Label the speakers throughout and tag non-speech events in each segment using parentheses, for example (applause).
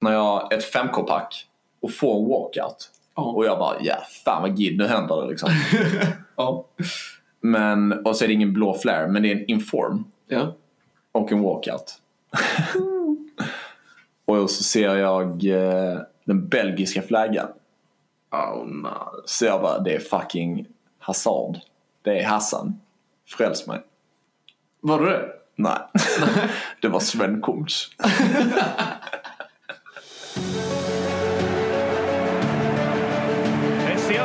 Speaker 1: när jag ett 5K-pack och får en walkout.
Speaker 2: Ja.
Speaker 1: Och jag bara, ja fan vad gid, nu händer det liksom. (laughs)
Speaker 2: Ja.
Speaker 1: men, och så är det ingen blå flare, men det är en inform
Speaker 2: Ja.
Speaker 1: och en walkout. (laughs) och så ser jag eh, den belgiska flaggan.
Speaker 2: Oh, nej.
Speaker 1: Så jag bara, det är fucking Hazard. Det är Hassan. Fräls mig.
Speaker 2: Var det det?
Speaker 1: Nej, (laughs) det var Sven Kuntz.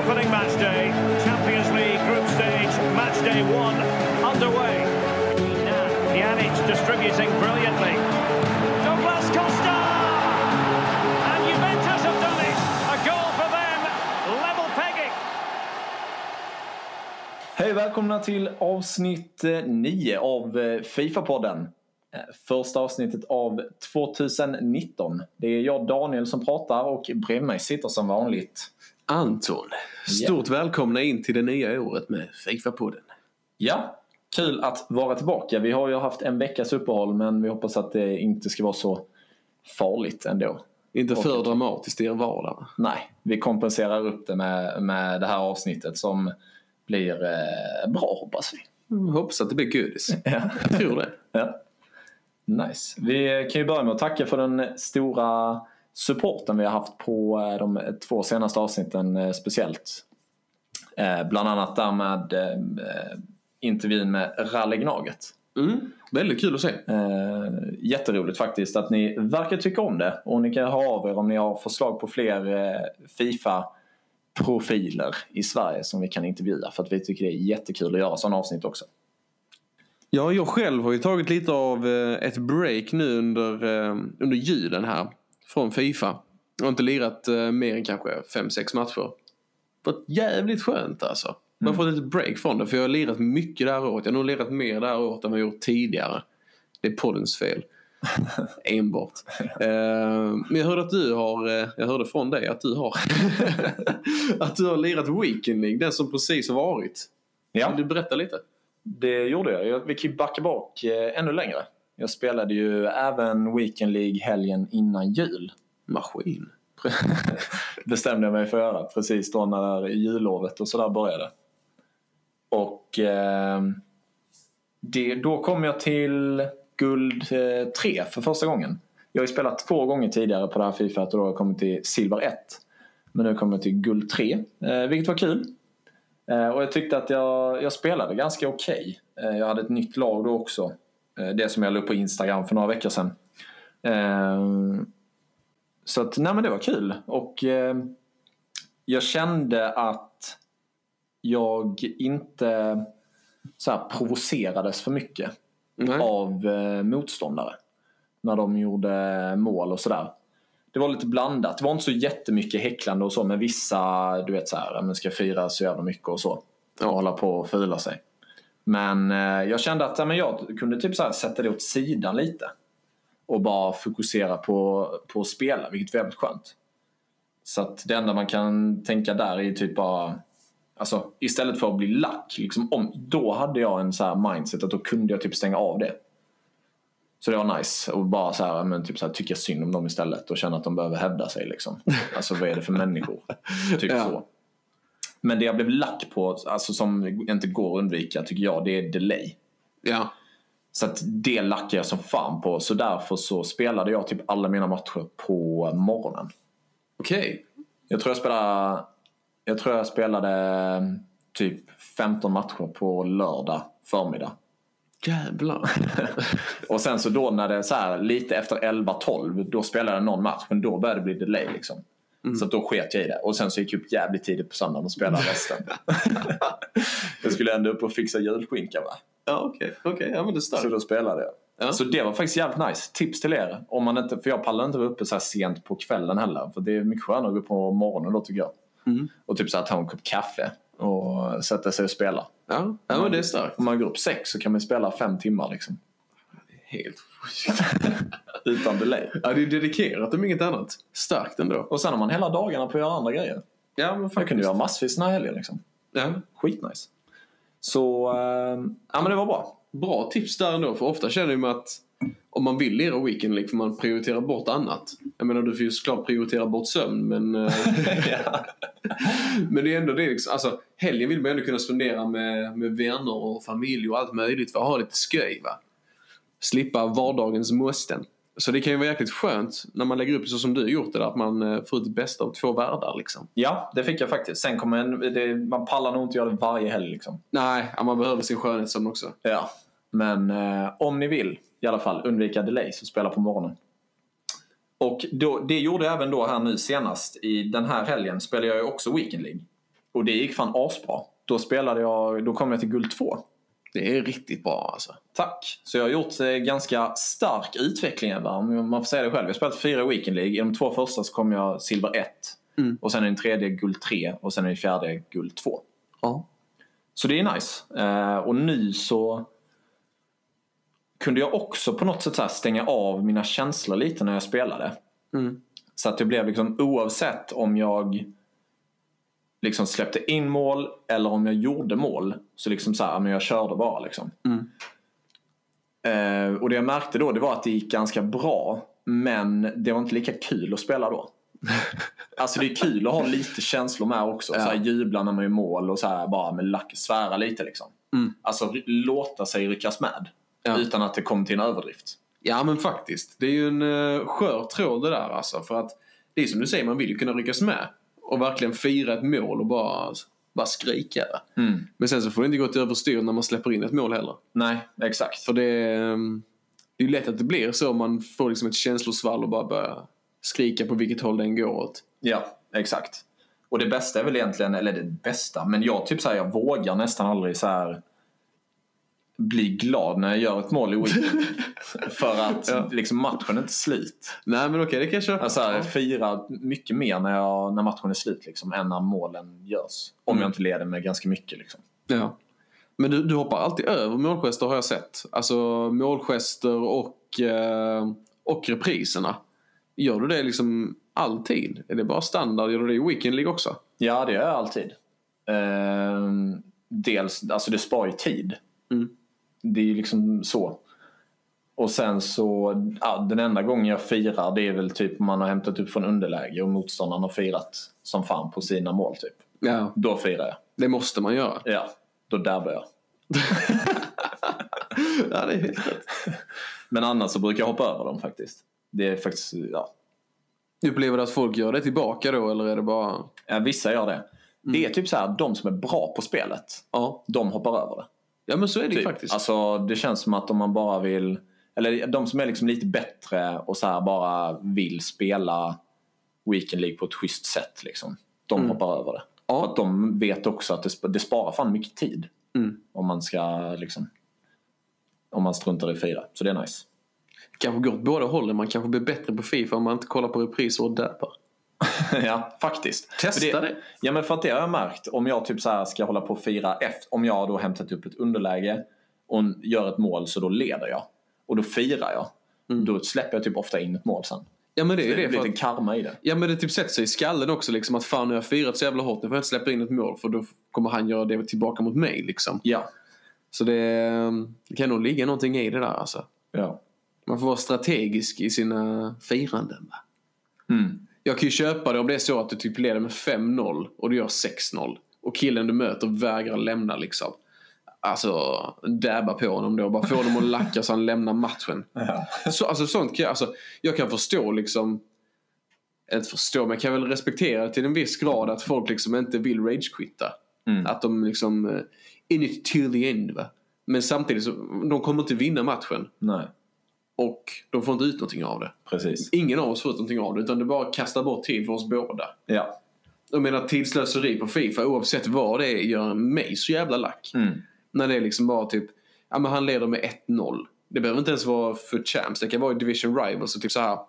Speaker 3: Opening match day. Champions League group stage, match day one underway. Pjanic distributing brilliantly. Douglas Costa! And Juventus have done it. A goal for them. Level pegging.
Speaker 1: Hej välkomna till avsnitt eh, 9 av eh, Fifa-podden. Eh, första avsnittet av 2019. Det är jag Daniel som pratar och bredvid mig sitter som vanligt
Speaker 2: Anton, stort välkomna in till det nya året med Fifa-podden.
Speaker 1: Ja, kul att vara tillbaka. Vi har ju haft en veckas uppehåll men vi hoppas att det inte ska vara så farligt ändå.
Speaker 2: Inte för
Speaker 1: Okej.
Speaker 2: dramatiskt i er vardag.
Speaker 1: Nej, vi kompenserar upp det med, med det här avsnittet som blir eh, bra hoppas vi.
Speaker 2: Mm, hoppas att det blir godis. (laughs)
Speaker 1: Ja.
Speaker 2: Jag tror det.
Speaker 1: Ja. Nice. Vi kan ju börja med att tacka för den stora supporten vi har haft på eh, de två senaste avsnitten eh, speciellt. Eh, Bland annat där med intervjun med Rallegnaget.
Speaker 2: Mm, väldigt kul att se.
Speaker 1: Eh, jätteroligt faktiskt att ni verkar tycka om det. Och ni kan höra av er om ni har förslag på fler eh, Fifa-profiler i Sverige som vi kan intervjua. För att vi tycker det är jättekul att göra sådana avsnitt också.
Speaker 2: Ja, jag själv har ju tagit lite av ett break nu under, under julen här. Från Fifa. Jag har inte lirat eh, mer än kanske 5-6 matcher. Varit jävligt skönt alltså. Jag har fått ett break från det för jag har lirat mycket det här året. Jag har nog lirat mer det här året än vad jag gjort tidigare. Det är poddens fel. (laughs) Enbart. Eh, men jag hörde att du har, eh, jag hörde från dig att du har (laughs) att du har lirat Weekend League, den som precis har varit.
Speaker 1: Ja.
Speaker 2: Vill du berätta lite?
Speaker 1: Det gjorde jag. jag. Vi kan ju backa bak eh, ännu längre. Jag spelade ju även Weekend League helgen innan jul.
Speaker 2: Maskin. (laughs)
Speaker 1: Bestämde jag mig för att göra precis då när jullovet och sådär började. Och eh, det, då kom jag till guld eh, 3 för första gången. Jag har ju spelat två gånger tidigare på det här Fifa och då har jag kommit till silver 1. Men nu kommer jag till guld 3, eh, vilket var kul. Eh, och jag tyckte att jag, jag spelade ganska okej. Eh, jag hade ett nytt lag då också. Eh, det som jag la upp på Instagram för några veckor sedan. Eh, så att, nej men det var kul. Och eh, jag kände att jag inte så här provocerades för mycket
Speaker 2: Nej.
Speaker 1: av eh, motståndare. När de gjorde mål och sådär. Det var lite blandat. Det var inte så jättemycket häcklande och så men vissa, du vet så här, ja, men ska fira så jävla mycket och så. Och hålla på och fila sig. Men eh, jag kände att men jag kunde typ så sätta det åt sidan lite. Och bara fokusera på, på att spela, vilket var jävligt skönt. Så att det enda man kan tänka där är typ bara Alltså istället för att bli lack, liksom, om, då hade jag en så här mindset att då kunde jag typ stänga av det. Så det var nice och bara så här, men typ så här, tycka synd om dem istället och känna att de behöver hävda sig liksom. (laughs) Alltså vad är det för människor? Typ
Speaker 2: Ja.
Speaker 1: så. Men det jag blev lack på, alltså som inte går att undvika tycker jag, det är delay.
Speaker 2: Ja.
Speaker 1: Så att det lackar jag som fan på. Så därför så spelade jag typ alla mina matcher på morgonen.
Speaker 2: Okej.
Speaker 1: Jag tror jag spelade, jag tror jag spelade typ 15 matcher på lördag förmiddag.
Speaker 2: Jävlar. (laughs)
Speaker 1: Och sen så då när det är så här lite efter 11-12 då spelade jag någon match men då började det bli delay liksom. Så att då sket jag i det. Och sen så gick jag upp jävligt tidigt på söndagen och spelade (laughs) resten. jag skulle ändå upp och fixa julskinka va.
Speaker 2: ja, okej. Okej, ja men det är
Speaker 1: Så då spelade jag.
Speaker 2: Ja.
Speaker 1: Så det var faktiskt jävligt nice. Tips till er. Om man inte, för jag pallar inte vara uppe så här sent på kvällen heller. För det är mycket skönare att gå upp på morgonen då tycker jag.
Speaker 2: Mm.
Speaker 1: Och typ så här ta en kopp kaffe och sätta sig och spela.
Speaker 2: Ja, ja men det är starkt.
Speaker 1: Om man går upp sex så kan man spela fem timmar liksom.
Speaker 2: Helt (laughs)
Speaker 1: Utan delay.
Speaker 2: Ja, det är dedikerat om inget annat. Starkt ändå.
Speaker 1: Och sen har man hela dagarna på att göra andra grejer.
Speaker 2: Ja, men
Speaker 1: Jag kunde göra massvis den här helgen liksom.
Speaker 2: Ja.
Speaker 1: Skitnice. Så, eh, ja men det var bra.
Speaker 2: Bra tips där ändå, för ofta känner man att om man vill lira Weekend League får man prioritera bort annat. Jag menar du får ju såklart prioritera bort sömn men... eh, (laughs) (laughs)
Speaker 1: ja.
Speaker 2: men det är ändå det liksom, alltså helgen vill man ändå kunna spendera med, med vänner och familj och allt möjligt för att ha lite skoj va. Slippa vardagens måsten. Så det kan ju vara jäkligt skönt när man lägger upp det så som du gjort det där, att man eh, får ut det bästa av två världar liksom.
Speaker 1: ja, det fick jag faktiskt. Sen kommer en, det, man pallar nog inte göra det varje helg liksom.
Speaker 2: Nej, man behöver sin skönhetssömn också.
Speaker 1: Ja. Men eh, om ni vill i alla fall undvika delays och spela på morgonen. Och då, det gjorde jag även då här nu senast. I den här helgen spelade jag ju också Weekend League. Och det gick fan asbra. Då spelade jag, då kom jag till guld 2.
Speaker 2: Det är riktigt bra alltså.
Speaker 1: Tack! Så jag har gjort eh, ganska stark utveckling där, om man får säga det själv. Jag har spelat fyra Weekend League. I de två första så kom jag silver 1.
Speaker 2: Mm.
Speaker 1: Och sen i den tredje guld 3 och sen i den fjärde guld 2.
Speaker 2: Ja.
Speaker 1: Så det är nice. Eh, och nu så kunde jag också på något sätt stänga av mina känslor lite när jag spelade.
Speaker 2: Mm.
Speaker 1: Så att det blev liksom oavsett om jag liksom släppte in mål eller om jag gjorde mål. Så liksom så här, men jag körde bara liksom.
Speaker 2: Mm.
Speaker 1: Eh, och det jag märkte då det var att det gick ganska bra. Men det var inte lika kul att spela då. (laughs) alltså det är kul att ha lite känslor med också.
Speaker 2: Ja.
Speaker 1: Så här, jubla när man gör mål och så här, bara med lack, svära lite liksom.
Speaker 2: Mm.
Speaker 1: Alltså låta sig ryckas med.
Speaker 2: Ja.
Speaker 1: Utan att det kommer till en överdrift.
Speaker 2: Ja men faktiskt. Det är ju en uh, skör tråd det där alltså. För att det är som du säger, man vill ju kunna ryckas med. Och verkligen fira ett mål och bara, bara skrika.
Speaker 1: Mm.
Speaker 2: Men sen så får det inte gå till överstyr när man släpper in ett mål heller.
Speaker 1: Nej, exakt.
Speaker 2: För det, är, um, det är ju lätt att det blir så. Man får liksom ett känslosvall och bara börjar skrika på vilket håll den går åt.
Speaker 1: Ja, exakt. Och det bästa är väl egentligen, eller det bästa, men jag typ så här, jag vågar nästan aldrig så här bli glad när jag gör ett mål i weekend. (laughs) För att
Speaker 2: Ja.
Speaker 1: liksom matchen är inte slut.
Speaker 2: Nej men okej, det kan jag köpa.
Speaker 1: Alltså, jag firar mycket mer när, jag, när matchen är slut liksom, än när målen görs. Om
Speaker 2: Mm.
Speaker 1: jag inte leder med ganska mycket. Liksom.
Speaker 2: Ja. Men du, du hoppar alltid över målgester har jag sett. Alltså målgester och, eh, och repriserna. Gör du det liksom alltid? Är det bara standard? Gör du det i Weekend League också?
Speaker 1: Ja, det gör jag alltid. Ehm, dels, alltså det sparar ju tid.
Speaker 2: Mm.
Speaker 1: Det är ju liksom så. Och sen så, ja, den enda gången jag firar det är väl typ man har hämtat upp från underläge och motståndaren har firat som fan på sina mål typ.
Speaker 2: Ja.
Speaker 1: Då firar jag.
Speaker 2: Det måste man göra.
Speaker 1: Ja, då dabbar jag. (laughs)
Speaker 2: ja, det är helt rätt.
Speaker 1: Men annars så brukar jag hoppa över dem faktiskt. Det är faktiskt, ja.
Speaker 2: Upplever du att folk gör det tillbaka då eller är det bara...
Speaker 1: Ja, Vissa gör det. Det är typ så här, de som är bra på spelet,
Speaker 2: Ja,
Speaker 1: de hoppar över det.
Speaker 2: Ja men så är det ju
Speaker 1: Typ.
Speaker 2: faktiskt.
Speaker 1: Alltså, det känns som att om man bara vill... Eller de som är liksom lite bättre och så här bara vill spela Weekend League på ett schysst sätt. Liksom. De
Speaker 2: Mm.
Speaker 1: hoppar över det.
Speaker 2: Ja.
Speaker 1: För att de vet också att det, det sparar fan mycket tid.
Speaker 2: Mm.
Speaker 1: Om man ska liksom... Om man struntar i fyra. Så det är nice.
Speaker 2: kanske går åt båda hållen. Man kanske blir bättre på Fifa om man inte kollar på repriser och dabbar. (laughs)
Speaker 1: ja, faktiskt.
Speaker 2: Testa
Speaker 1: För
Speaker 2: det.
Speaker 1: Ja, men för att det har jag märkt. Om jag typ så här ska hålla på och fira efter, om jag då hämtat upp ett underläge och gör ett mål så då leder jag. Och då firar jag.
Speaker 2: Mm.
Speaker 1: Då släpper jag typ ofta in ett mål sen.
Speaker 2: Ja men det
Speaker 1: Det
Speaker 2: är det.
Speaker 1: lite
Speaker 2: För att,
Speaker 1: karma i det.
Speaker 2: ja men det typ sätter sig i skallen också liksom att fan nu har jag firat så jävla hårt. Nu får jag inte släppa in ett mål för då kommer han göra det tillbaka mot mig liksom.
Speaker 1: Ja.
Speaker 2: Så det, det kan nog ligga någonting i det där alltså.
Speaker 1: ja.
Speaker 2: Man får vara strategisk i sina firanden. Va?
Speaker 1: Mm.
Speaker 2: Jag kan ju köpa det om det är så att du typ leder med 5-0 och du gör 6-0. Och killen du möter vägrar lämna liksom. Alltså, dabba på honom då. Bara få honom att lacka så han lämnar matchen. (laughs)
Speaker 1: Ja.
Speaker 2: Så, alltså sånt kan jag, alltså, jag kan förstå liksom inte förstå, men jag kan väl respektera till en viss grad att folk liksom inte vill ragequitta.
Speaker 1: Mm.
Speaker 2: Att de liksom eh, in it till the end va. Men samtidigt så, de kommer inte vinna matchen.
Speaker 1: Nej,
Speaker 2: Och de får inte ut någonting av det.
Speaker 1: precis.
Speaker 2: Ingen av oss får ut någonting av det, utan det bara kastar bort tid för oss båda.
Speaker 1: Ja.
Speaker 2: Jag menar tidslöseri på Fifa, oavsett vad det är, gör mig så jävla lack.
Speaker 1: Mm.
Speaker 2: När det är liksom bara typ, ja men han leder med 1-0. Det behöver inte ens vara för champs, det kan vara i Division Rivals och typ så här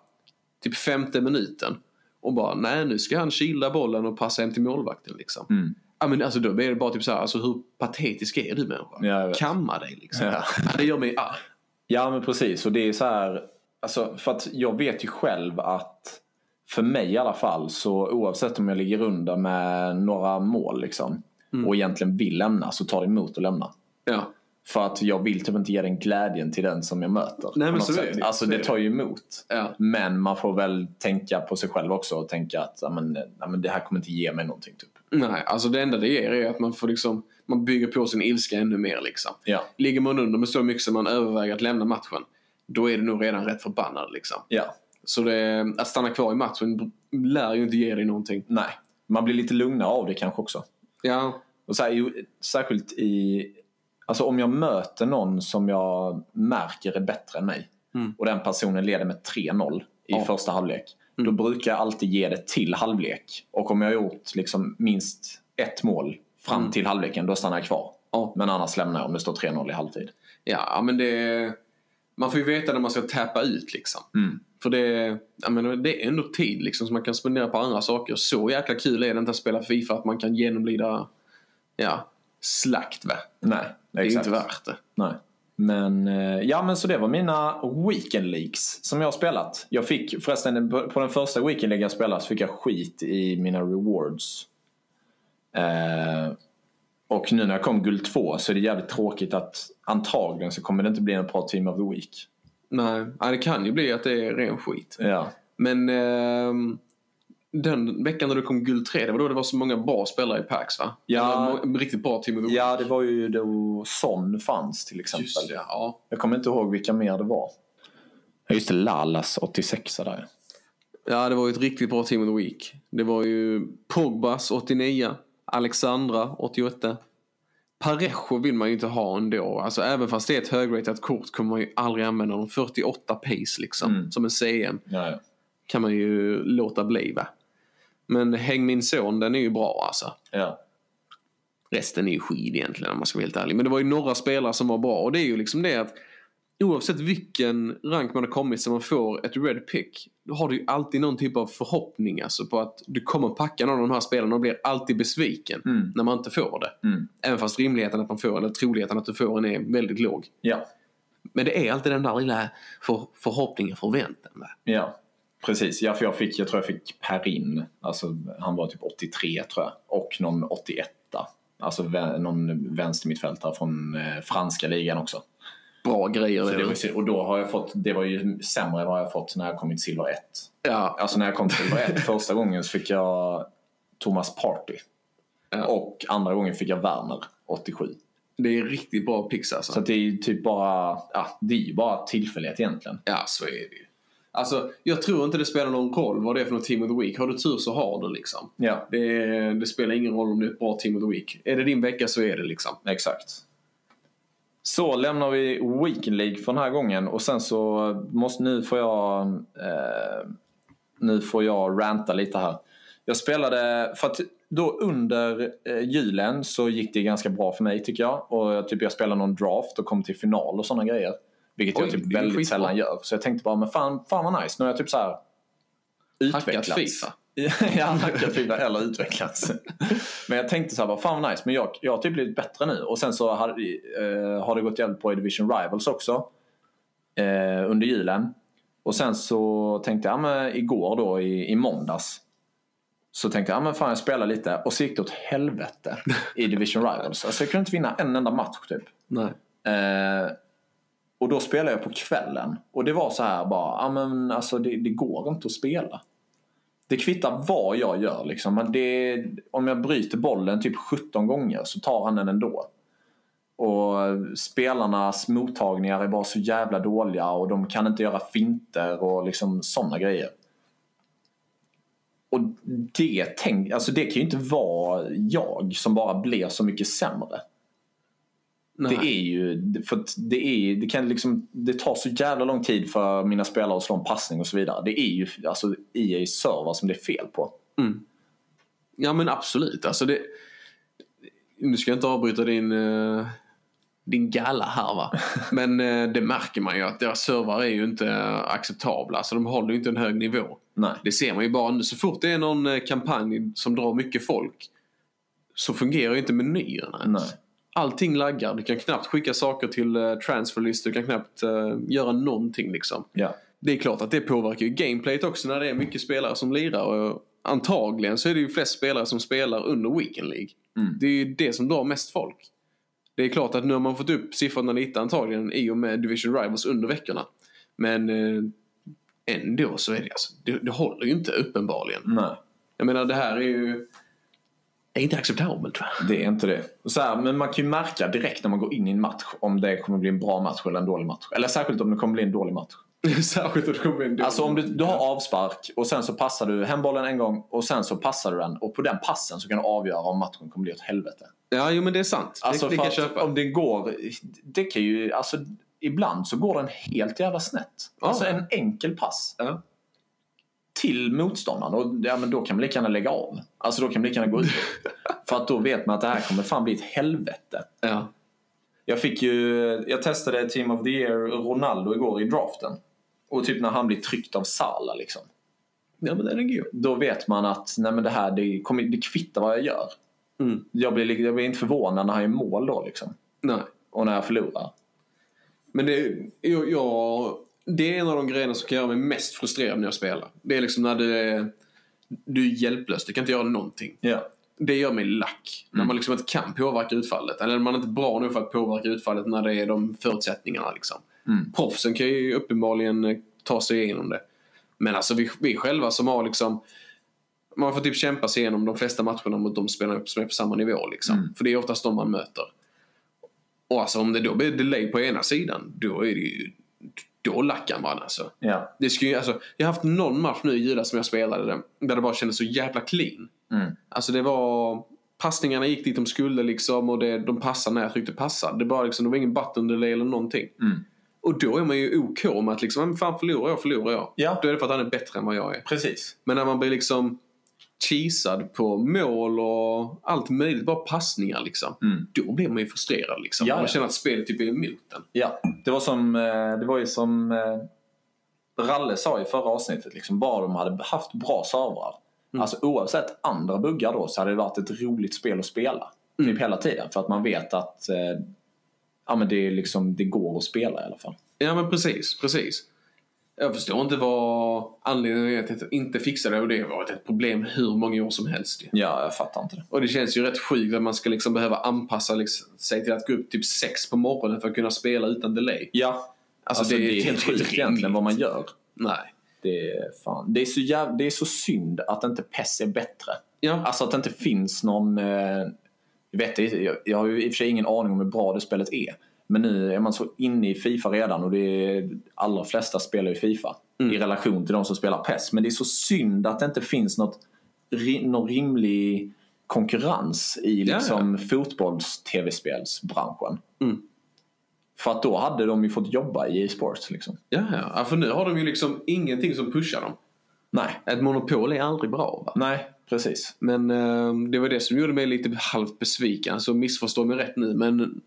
Speaker 2: typ femte minuten. Och bara, nej nu ska han kila bollen och passa hem till målvakten liksom.
Speaker 1: Mm.
Speaker 2: Ja men alltså då blir det bara typ så här, alltså hur patetisk är du människa?
Speaker 1: Ja.
Speaker 2: Kamma dig liksom.
Speaker 1: Ja.
Speaker 2: Det gör mig arg.
Speaker 1: Ja, men precis. Och det är så här, alltså, för att jag vet ju själv att för mig i alla fall, så oavsett om jag ligger under med några mål liksom,
Speaker 2: Mm.
Speaker 1: och egentligen vill lämna, så tar det emot att lämna.
Speaker 2: Ja.
Speaker 1: För att jag vill typ inte ge den glädjen till den som jag möter.
Speaker 2: Nej, men så är det.
Speaker 1: Alltså det tar ju emot.
Speaker 2: Ja.
Speaker 1: Men man får väl tänka på sig själv också och tänka att ja, men, ja, men det här kommer inte ge mig någonting. Typ.
Speaker 2: Nej, alltså det enda det ger är att man får liksom, man bygger på sin ilska ännu mer liksom.
Speaker 1: Ja.
Speaker 2: Ligger man under med så mycket som man överväger att lämna matchen, då är det nog redan rätt förbannad liksom.
Speaker 1: ja.
Speaker 2: Så det, att stanna kvar i matchen lär ju inte ge dig någonting.
Speaker 1: Nej. Man blir lite lugnare av det kanske också.
Speaker 2: Ja,
Speaker 1: Och så här, särskilt i... Alltså om jag möter någon som jag märker är bättre än mig
Speaker 2: Mm.
Speaker 1: och den personen leder med 3-0 i
Speaker 2: Ja.
Speaker 1: första halvlek. Då
Speaker 2: Mm.
Speaker 1: brukar jag alltid ge det till halvlek. Och om jag har gjort liksom minst ett mål fram
Speaker 2: Mm.
Speaker 1: till halvleken, då stannar jag kvar.
Speaker 2: Ja.
Speaker 1: Men annars lämnar jag om det står 3-0 i halvtid.
Speaker 2: ja men det... Man får ju veta när man ska tappa ut liksom.
Speaker 1: Mm.
Speaker 2: För det, jag menar, det är ändå tid liksom som man kan spendera på andra saker. Så jäkla kul är det inte att spela Fifa att man kan genomlida ja, slakt va?
Speaker 1: Nej,
Speaker 2: Det är
Speaker 1: exakt.
Speaker 2: inte värt det.
Speaker 1: Nej. Men, eh, ja, men så det var mina Weekend Leagues som jag har spelat. Jag fick förresten på den första Weekend League jag spelade så fick jag skit i mina rewards. Eh, och nu när jag kom guld 2 så är det jävligt tråkigt att antagligen så kommer det inte bli en bra Team of the Week.
Speaker 2: Nej, ja, det kan ju bli att det är ren skit.
Speaker 1: Ja,
Speaker 2: Men ehm, den veckan när du kom guld 3, det var då det var så många bra spelare i Pax va?
Speaker 1: Ja.
Speaker 2: Riktigt bra team of the week.
Speaker 1: ja det var ju då Son fanns till exempel.
Speaker 2: Just det, ja.
Speaker 1: Jag kommer inte ihåg vilka mer det var. Just det. Lalas 86 där.
Speaker 2: Ja, det var ju ett riktigt bra team of the week. Det var ju Pogbas 89, Alexandra 88. Parejo vill man ju inte ha ändå. Alltså även fast det är ett högratat kort kommer man ju aldrig använda dem. 48 pace liksom,
Speaker 1: Mm.
Speaker 2: som en CM.
Speaker 1: Ja, ja.
Speaker 2: Kan man ju låta bli va. Men Häng min son, den är ju bra alltså.
Speaker 1: ja.
Speaker 2: Resten är ju skid egentligen om man ska vara helt ärlig. Men det var ju några spelare som var bra. Och det är ju liksom det att oavsett vilken rank man har kommit så man får ett red pick. Då har du ju alltid någon typ av förhoppning alltså på att du kommer packa någon av de här spelarna och blir alltid besviken
Speaker 1: Mm.
Speaker 2: när man inte får det.
Speaker 1: Mm.
Speaker 2: Även fast rimligheten att man får, eller troligheten att du får den är väldigt låg.
Speaker 1: ja.
Speaker 2: Men det är alltid den där lilla för, förhoppningen, förväntan.
Speaker 1: Ja, precis. Ja, för jag, fick, jag tror jag fick Perin. Alltså, han var typ 83 tror jag. Och någon 81. Alltså någon vänstermittfältare från eh, franska ligan också.
Speaker 2: Bra grejer.
Speaker 1: Så
Speaker 2: det
Speaker 1: var, ju- och då har jag fått, det var ju sämre än vad jag fått när jag kom till Silver 1.
Speaker 2: Ja,
Speaker 1: Alltså när jag kom till Silver 1 (laughs) första gången så fick jag Thomas Party.
Speaker 2: Ja.
Speaker 1: Och andra gången fick jag Werner 87.
Speaker 2: det är riktigt bra picks alltså.
Speaker 1: Så det är ju typ bara, ja, det är ju bara tillfällighet egentligen.
Speaker 2: Ja, så är det ju. Alltså, jag tror inte det spelar någon roll vad det är för något Team of the Week. Har du tur så har du liksom.
Speaker 1: Ja,
Speaker 2: Det, det spelar ingen roll om det är ett bra Team of the Week. Är det din vecka så är det liksom.
Speaker 1: Exakt. Så lämnar vi Weekend League för den här gången och sen så måste, nu får jag eh, nu får jag ranta lite här. Jag spelade, för att då under eh, julen så gick det ganska bra för mig tycker jag. Och typ jag spelade någon draft och kom till final och sådana grejer. Vilket
Speaker 2: Oj,
Speaker 1: jag typ väldigt
Speaker 2: skitbra.
Speaker 1: sällan gör. Så jag tänkte bara, men fan, fan vad nice. Nu har jag typ så här
Speaker 2: Hackat
Speaker 1: utvecklats.
Speaker 2: FIFA. (laughs)
Speaker 1: ja, hackat FIFA eller utvecklats. men jag tänkte så här, bara, fan vad nice. Men jag, jag har typ blivit bättre nu. Och sen så har, eh, har det gått jävligt på i Division Rivals också. Eh, under julen. Och sen så tänkte jag, ja, men igår då i, i måndags. Så tänkte jag, ja men fan jag spelar lite. Och så gick det åt helvete i Division Rivals. Alltså jag kunde inte vinna en enda match typ.
Speaker 2: Nej.
Speaker 1: Eh, och då spelade jag på kvällen. Och det var så här bara, ja men alltså det, det går inte att spela. Det kvittar vad jag gör liksom. Men det, om jag bryter bollen typ 17 gånger så tar han den ändå. Och spelarnas mottagningar är bara så jävla dåliga och de kan inte göra finter och liksom sådana grejer. Och det, tänk, alltså det kan ju inte vara jag som bara blir så mycket sämre.
Speaker 2: Nej.
Speaker 1: Det är ju, för det, är, det, kan liksom, det tar så jävla lång tid för mina spelare att slå en passning och så vidare. Det är ju alltså EA server som det är fel på.
Speaker 2: Mm. Ja men absolut. Alltså det... Nu ska jag inte avbryta din, eh, din galla här va. (laughs) Men eh, det märker man ju att deras servrar är ju inte acceptabla. Alltså de håller ju inte en hög nivå.
Speaker 1: Nej.
Speaker 2: Det ser man ju bara nu. Så fort det är någon eh, kampanj som drar mycket folk så fungerar ju inte menyerna ens.
Speaker 1: Nej.
Speaker 2: Allting laggar. Du kan knappt skicka saker till uh, transferlistor. Du kan knappt eh, göra någonting liksom.
Speaker 1: Ja.
Speaker 2: Det är klart att det påverkar ju gameplayet också när det är mycket spelare som lirar. Och antagligen så är det ju flest spelare som spelar under Weekend League.
Speaker 1: Mm.
Speaker 2: Det är ju det som drar mest folk. Det är klart att nu har man fått upp siffrorna lite antagligen i och med Division Rivals under veckorna. Men eh, ändå så är det alltså, det, det håller ju inte uppenbarligen.
Speaker 1: Nej.
Speaker 2: Jag menar det här är ju... Det är inte acceptabelt.
Speaker 1: Det är inte det. Så här, men man kan ju märka direkt när man går in i en match om det kommer bli en bra match eller en dålig match. Eller särskilt om det kommer bli en dålig match. (laughs)
Speaker 2: Särskilt om det kommer en
Speaker 1: Alltså om du, du har avspark och sen så passar du hembollen en gång och sen så passar du den och på den passen så kan du avgöra om matchen kommer bli åt helvete.
Speaker 2: Ja, jo men det är sant.
Speaker 1: Alltså
Speaker 2: det, det
Speaker 1: för
Speaker 2: jag
Speaker 1: att om det går, det kan ju, alltså ibland så går den helt jävla snett.
Speaker 2: Ja.
Speaker 1: Alltså en enkel pass
Speaker 2: Ja.
Speaker 1: Till motståndaren och ja, men då kan man lika gärna lägga av. Alltså då kan man lika gärna gå ut. (laughs) för att då vet man att det här kommer fan bli ett helvete.
Speaker 2: Ja.
Speaker 1: Jag fick ju, jag testade Team of the Year Ronaldo igår i draften. Och typ när han blir tryckt av Sala liksom.
Speaker 2: ja, men den är god.
Speaker 1: Då vet man att nej men det här det, kommer, det kvittar vad jag gör.
Speaker 2: Mm.
Speaker 1: Jag blir, jag blir inte förvånad när han gör mål då liksom.
Speaker 2: Nej.
Speaker 1: Och när jag förlorar.
Speaker 2: Men det, jag, jag, det är en av de grejerna som kan göra mig mest frustrerad när jag spelar. Det är liksom när det är, du är hjälplös, du kan inte göra någonting.
Speaker 1: Ja.
Speaker 2: Det gör mig lack. När man liksom inte kan påverka utfallet. Eller när man inte är bra nog för att påverka utfallet när det är de förutsättningarna. Liksom.
Speaker 1: Mm.
Speaker 2: Proffsen kan ju uppenbarligen eh, ta sig igenom det. Men alltså vi, vi själva som har liksom... Man får typ kämpa sig igenom de flesta matcherna mot de spelarna som är på samma nivå. Liksom.
Speaker 1: Mm.
Speaker 2: För det är oftast de man möter. Och alltså om det då blir delay på ena sidan, då är det ju... Då lackar man alltså.
Speaker 1: Ja.
Speaker 2: Det skulle, alltså, jag har haft någon match nu i julas som jag spelade där, där det bara kändes så jävla clean.
Speaker 1: Mm.
Speaker 2: Alltså det var... Passningarna gick dit de skulle liksom och det, de passade när jag tryckte passa. Det, bara liksom, det var ingen button delay eller någonting.
Speaker 1: Mm.
Speaker 2: Och då är man ju OK med att liksom, fan förlorar jag, förlorar jag.
Speaker 1: Ja.
Speaker 2: Då är det för att han är bättre än vad jag är.
Speaker 1: Precis.
Speaker 2: Men när man blir liksom cheesad på mål och allt möjligt, bara passningar liksom.
Speaker 1: Mm.
Speaker 2: Då blir man ju frustrerad liksom.
Speaker 1: Ja,
Speaker 2: Man känner att spelet typ är emot en.
Speaker 1: Ja. Det var, som, eh, det var ju som eh, Ralle sa i förra avsnittet. Liksom, bara de hade haft bra servrar. Alltså oavsett andra buggar då så hade det varit ett roligt spel att spela. Typ hela tiden. För att man vet att eh, ja, men det, är liksom, det går att spela i alla fall.
Speaker 2: Ja men precis, precis. Jag förstår inte vad anledningen är till att inte fixa det och det har varit ett problem hur många år som helst.
Speaker 1: Ja, jag fattar inte det.
Speaker 2: Och det känns ju rätt sjukt att man ska liksom behöva anpassa liksom, sig till att gå upp typ sex på morgonen för att kunna spela utan delay.
Speaker 1: Ja.
Speaker 2: Alltså,
Speaker 1: Alltså,
Speaker 2: det,
Speaker 1: det, är helt sjukt egentligen vad man gör.
Speaker 2: Nej.
Speaker 1: Det är, fan. Det, är så jäv... det är så synd att inte PES är bättre.
Speaker 2: Ja.
Speaker 1: Alltså att det inte finns någon... Eh... Jag, vet, jag, jag har ju i och för sig ingen aning om hur bra det spelet är. Men nu är man så inne i Fifa redan och det är, allra flesta spelar ju Fifa
Speaker 2: Mm.
Speaker 1: i relation till de som spelar PES. Men det är så synd att det inte finns något, någon rimlig konkurrens i
Speaker 2: Ja,
Speaker 1: liksom fotbolls-tv-spelsbranschen.
Speaker 2: Mm.
Speaker 1: För att då hade de ju fått jobba i e-sports liksom.
Speaker 2: Ja, ja. ja, för nu har de ju liksom ingenting som pushar dem.
Speaker 1: Nej,
Speaker 2: Ett monopol är aldrig bra va?
Speaker 1: nej, precis.
Speaker 2: Men eh, det var det som gjorde mig lite halvt besviken. Alltså missförstå mig rätt nu men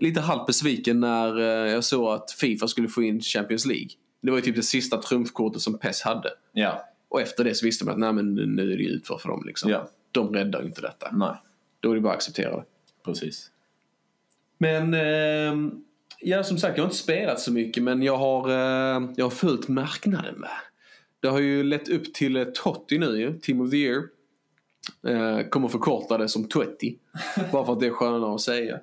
Speaker 2: lite halvt besviken när eh, jag såg att Fifa skulle få in Champions League. Det var ju typ det sista trumfkortet som PES hade.
Speaker 1: Ja,
Speaker 2: Och efter det så visste man att nej, men nu är det utför för dem liksom.
Speaker 1: Ja.
Speaker 2: De räddar inte detta.
Speaker 1: nej,
Speaker 2: Då är det bara att acceptera det.
Speaker 1: precis.
Speaker 2: Men eh, ja, som sagt, jag har inte spelat så mycket men jag har, eh, jag har följt marknaden med. Det har ju lett upp till eh, Totti nu ju, Team of the Year. Eh, kommer förkorta det som Twetti. bara för att det är skönare att säga.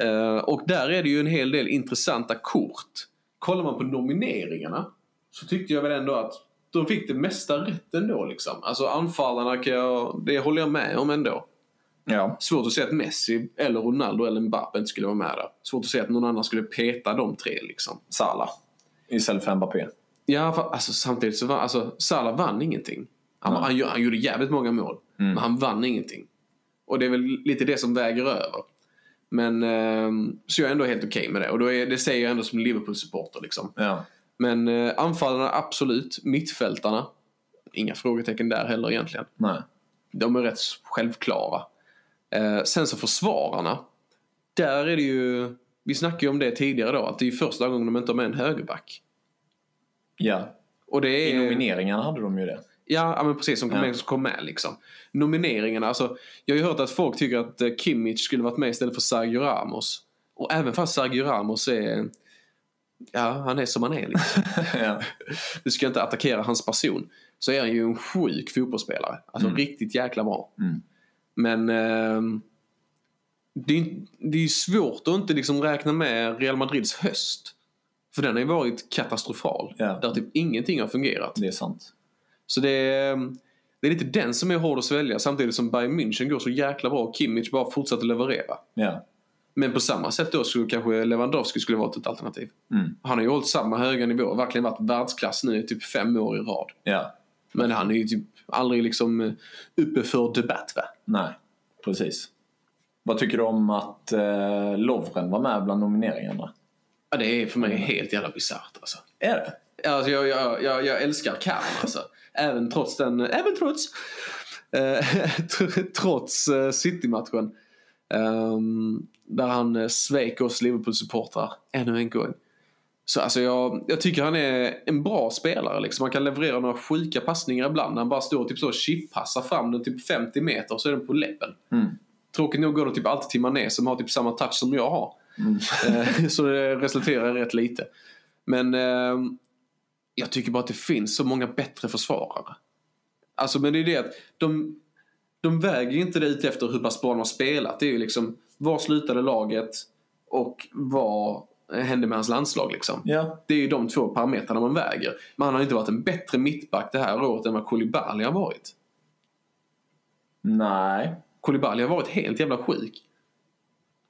Speaker 2: Eh, och där är det ju en hel del intressanta kort. Kollar man på nomineringarna så tyckte jag väl ändå att de fick det mesta rätt ändå liksom. Alltså anfallarna kan jag, det håller jag med om ändå.
Speaker 1: Ja,
Speaker 2: Svårt att säga att Messi eller Ronaldo eller Mbappe inte skulle vara med där. Svårt att säga att någon annan skulle peta de tre liksom.
Speaker 1: Salah istället för Mbappé.
Speaker 2: Ja, för, alltså, samtidigt så var alltså, Salah vann ingenting. Han, han, han gjorde jävligt många mål, men han vann ingenting. Och det är väl lite det som väger över. Men ehm, så jag är ändå helt okej med det. Och då är, det säger jag ändå som Liverpool-supporter liksom.
Speaker 1: Ja.
Speaker 2: Men eh, anfallarna absolut. Mittfältarna, inga frågetecken där heller egentligen.
Speaker 1: Nej.
Speaker 2: De är rätt självklara. Eh, sen så försvararna. Där är det ju... Vi snackade ju om det tidigare då. Att det är första gången de inte har med en högerback.
Speaker 1: Ja.
Speaker 2: Och det
Speaker 1: I
Speaker 2: är...
Speaker 1: nomineringarna hade de ju det.
Speaker 2: Ja, men precis. Som kom,
Speaker 1: Ja.
Speaker 2: med, som kom med liksom. Nomineringarna. Alltså, jag har ju hört att folk tycker att eh, Kimmich skulle varit med istället för Sergio Ramos. Och även fast Sergio Ramos är... Ja, han är som han är liksom. (laughs)
Speaker 1: ja. (laughs)
Speaker 2: Du ska inte attackera hans person. Så är han ju en sjuk fotbollsspelare. Alltså
Speaker 1: Mm.
Speaker 2: riktigt jäkla bra.
Speaker 1: Mm.
Speaker 2: Men... ehm, det, är, det är svårt att inte liksom räkna med Real Madrids höst. För den har ju varit katastrofal.
Speaker 1: Ja.
Speaker 2: Där typ ingenting har fungerat.
Speaker 1: Det är sant.
Speaker 2: Så det är, det är lite den som är hård att svälja samtidigt som Bayern München går så jäkla bra och Kimmich bara fortsätter leverera.
Speaker 1: Ja.
Speaker 2: Men på samma sätt då skulle kanske Lewandowski skulle vara ett alternativ.
Speaker 1: Mm.
Speaker 2: Han har ju hållit samma höga nivå, verkligen varit världsklass nu i typ fem år i rad.
Speaker 1: Ja.
Speaker 2: Men han är ju typ aldrig liksom eh, uppe för debatt va?
Speaker 1: Nej, precis. Vad tycker du om att eh, Lovren var med bland nomineringarna?
Speaker 2: Ja, det är för mig helt jävla bisarrt alltså.
Speaker 1: Är det?
Speaker 2: Alltså jag, jag, jag, jag älskar Cam alltså. Även trots den, även trots, eh, tr- (laughs) trots eh, City-matchen. ehm, där han eh, svek oss Liverpool-supportrar ännu en gång. Så alltså jag, jag tycker han är en bra spelare liksom. Han kan leverera några sjuka passningar ibland. Han bara står och typ så chippassar fram den typ 50 meter och så är den på läppen.
Speaker 1: Mm.
Speaker 2: Tråkigt nog går det typ alltid till Mané som har typ samma touch som jag har. Eh, (laughs) så det resulterar i rätt lite. Men ehm, jag tycker bara att det finns så många bättre försvarare. Alltså men det är det att de, de väger inte det ut efter hur pass bra de har spelat. Det är ju liksom var slutade laget och vad hände med hans landslag liksom.
Speaker 1: Ja.
Speaker 2: Det är ju de två parametrarna man väger. Men han har inte varit en bättre mittback det här året än vad Koulibaly har varit.
Speaker 1: Nej.
Speaker 2: Koulibaly har varit helt jävla sjuk.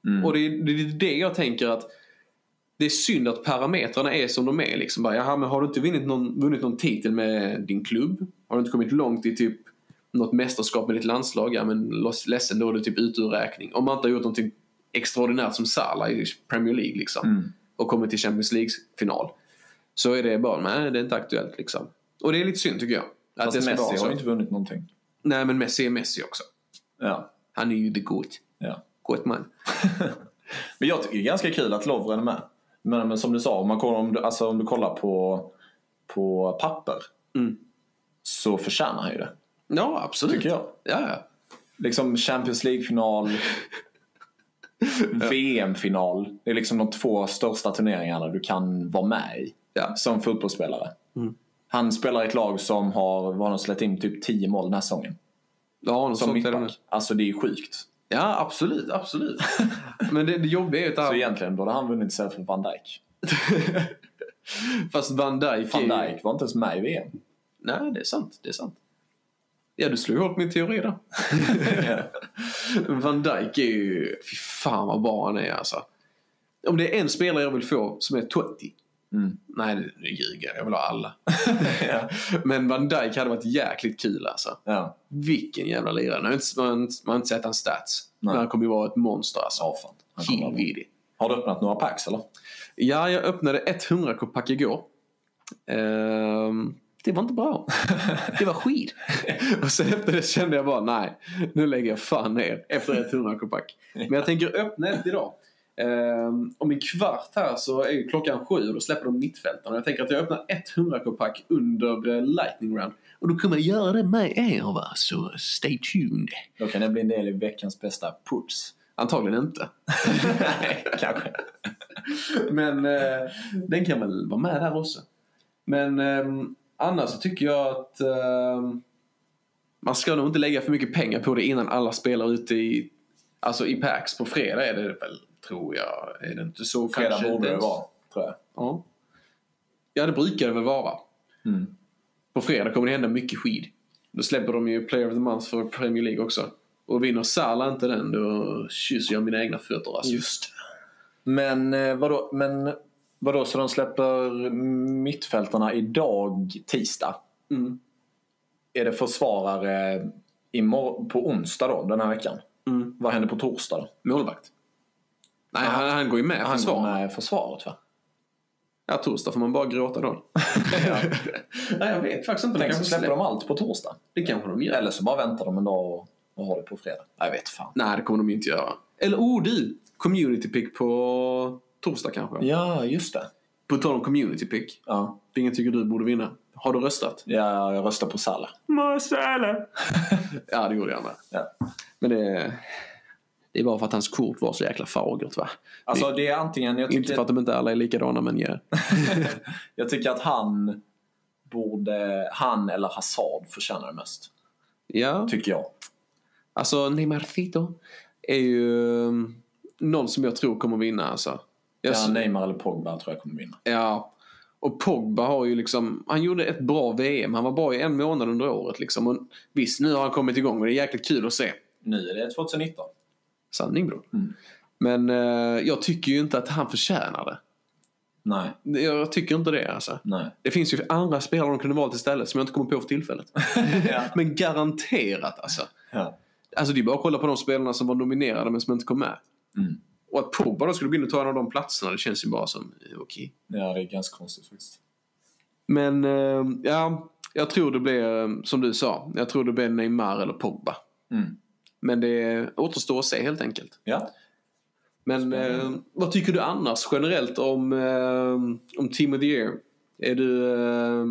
Speaker 1: Mm.
Speaker 2: Och det är, det är det jag tänker att det är synd att parametrarna är som de är. Liksom bara, Jaha, men har du inte vunnit någon, vunnit någon titel med din klubb? Har du inte kommit långt i typ något mästerskap med ditt landslag? Ja, men ledsen, då är du typ ute ur räkning. Om man inte har gjort någonting extraordinärt som Salah i Premier League liksom.
Speaker 1: Mm.
Speaker 2: Och kommit till Champions League-final. Så är det bara, nej det är inte aktuellt liksom. Och det är lite synd tycker jag. Att
Speaker 1: Fast
Speaker 2: det ska
Speaker 1: Messi
Speaker 2: vara så.
Speaker 1: har ju inte vunnit någonting.
Speaker 2: Nej men Messi är Messi också.
Speaker 1: Ja.
Speaker 2: Han är ju the goat.
Speaker 1: ja.
Speaker 2: Goat man. (laughs)
Speaker 1: Men jag tycker det är ganska kul att Lovren är med. Men, men som du sa, om, man kollar, om, du, alltså, om du kollar på, på papper
Speaker 2: Mm.
Speaker 1: så förtjänar han ju det.
Speaker 2: Ja, absolut.
Speaker 1: Tycker jag.
Speaker 2: Ja, ja.
Speaker 1: Liksom Champions League-final, (laughs) VM-final. Det är liksom de två största turneringarna du kan vara med i
Speaker 2: Ja.
Speaker 1: som fotbollsspelare.
Speaker 2: Mm.
Speaker 1: Han spelar i ett lag som har vad har släppt in typ 10 mål den här säsongen.
Speaker 2: Ja, något
Speaker 1: Som mittback. Alltså det är sjukt.
Speaker 2: Ja, absolut, absolut. (laughs) Men det, det jobbiga är ju att
Speaker 1: Så
Speaker 2: han...
Speaker 1: egentligen borde han vunnit istället för Van Dijk. (laughs)
Speaker 2: Fast Van Dijk
Speaker 1: Van Dijk var inte ens med i VM.
Speaker 2: Nej, det är sant. Det är sant. Ja, du slog ihop min teori där. (laughs) Van Dijk är ju... Fy fan vad bra han är alltså. Om det är en spelare jag vill få som är Totti.
Speaker 1: Mm.
Speaker 2: Nej, det ljuger jag. Jag vill ha alla. (laughs)
Speaker 1: ja.
Speaker 2: Men Van Dijk hade varit jäkligt kul alltså.
Speaker 1: ja.
Speaker 2: Vilken jävla lirare. Nu inte- Man, man har inte sett hans stats.
Speaker 1: Nej.
Speaker 2: Men han kommer ju vara ett monster alltså.
Speaker 1: Ja, fan. Har du öppnat några packs eller?
Speaker 2: Ja, jag öppnade ett 100-pack igår. Ehm, det var inte bra. (laughs) Det var skit. (laughs) och sen efter det kände jag bara, nej, nu lägger jag fan ner efter ett 100-pack. Men jag tänker öppna ett idag. Ehm, om en kvart här så är ju klockan sju och då släpper de mittfältarna. Jag tänker att jag öppnar ett 100-pack under eh, Lightning Round. Och då kommer jag göra det med er va, så stay tuned.
Speaker 1: Då kan det bli en del i veckans bästa puts.
Speaker 2: Antagligen inte. (laughs)
Speaker 1: Nej, kanske.
Speaker 2: Men eh, den kan väl vara med där också. Men eh, annars så tycker jag att eh, man ska nog inte lägga för mycket pengar på det innan alla spelar ute i, alltså i packs. På fredag är det väl, tror jag. Är det inte så?
Speaker 1: Fredag
Speaker 2: Kanske
Speaker 1: borde det vara, tror jag.
Speaker 2: Ja. ja, det brukar det väl vara.
Speaker 1: Mm.
Speaker 2: På fredag kommer det hända mycket skid. Då släpper de ju Player of the Month för Premier League också. Och vinner Salah inte den, då kysser jag mina egna fötter alltså.
Speaker 1: Just. Men eh, vadå, men vadå, så de släpper mittfältarna idag, tisdag?
Speaker 2: Mm.
Speaker 1: Är det försvarare imorgon, på onsdag då, den här veckan?
Speaker 2: Mm.
Speaker 1: Vad händer på torsdag då?
Speaker 2: Målvakt. Nej, han, han går ju med
Speaker 1: Han
Speaker 2: försvar.
Speaker 1: går med försvaret va?
Speaker 2: Ja, torsdag får man bara gråta då. (laughs) Nej, jag vet faktiskt inte.
Speaker 1: Tänk så släpper de allt på torsdag.
Speaker 2: Det kanske de gör.
Speaker 1: Eller så bara väntar de en dag och, och har det på fredag. Jag vet fan.
Speaker 2: Nej, det kommer de inte göra. Eller oh du! Community pick på torsdag kanske.
Speaker 1: Ja, just det.
Speaker 2: På tal om community pick.
Speaker 1: Ja,
Speaker 2: Vilken tycker du borde vinna? Har du röstat?
Speaker 1: ja jag röstar på Salah.
Speaker 2: Marcella! (laughs) ja, det gjorde jag med.
Speaker 1: Ja.
Speaker 2: Men det... Det är bara för att hans kort var så jäkla fagert va?
Speaker 1: Alltså det är antingen, jag
Speaker 2: Inte för att de inte alla är likadana men ja. (laughs)
Speaker 1: jag tycker att han borde, han eller Hazard förtjänar det mest.
Speaker 2: Ja,
Speaker 1: Tycker jag.
Speaker 2: alltså Neymarcito är ju um, någon som jag tror kommer vinna. Alltså. Jag,
Speaker 1: Ja, Neymar eller Pogba tror jag kommer vinna.
Speaker 2: ja. Och Pogba har ju liksom, han gjorde ett bra VM. Han var bra i en månad under året liksom. Och visst, nu har han kommit igång och det är jäkligt kul att se.
Speaker 1: Nu är det 2019.
Speaker 2: Sanning bror.
Speaker 1: Mm.
Speaker 2: Men eh, jag tycker ju inte att han förtjänar det.
Speaker 1: Nej,
Speaker 2: Jag tycker inte det alltså.
Speaker 1: nej.
Speaker 2: Det finns ju andra spelare de kunde valt istället som jag inte kommer på för tillfället. (laughs)
Speaker 1: ja.
Speaker 2: Men garanterat alltså.
Speaker 1: Ja.
Speaker 2: Alltså det är bara att kolla på de spelarna som var nominerade men som inte kom med.
Speaker 1: Mm.
Speaker 2: Och att Pogba då skulle gå in och ta en av de platserna, det känns ju bara som eh, okej.
Speaker 1: ja, det är ganska konstigt faktiskt.
Speaker 2: Men eh, ja, jag tror det blir eh, som du sa. Jag tror det blir Neymar eller Pogba.
Speaker 1: Mm.
Speaker 2: Men det återstår att se helt enkelt.
Speaker 1: Ja.
Speaker 2: Men eh, vad tycker du annars generellt om, eh, om Team of the Year? Är du, eh,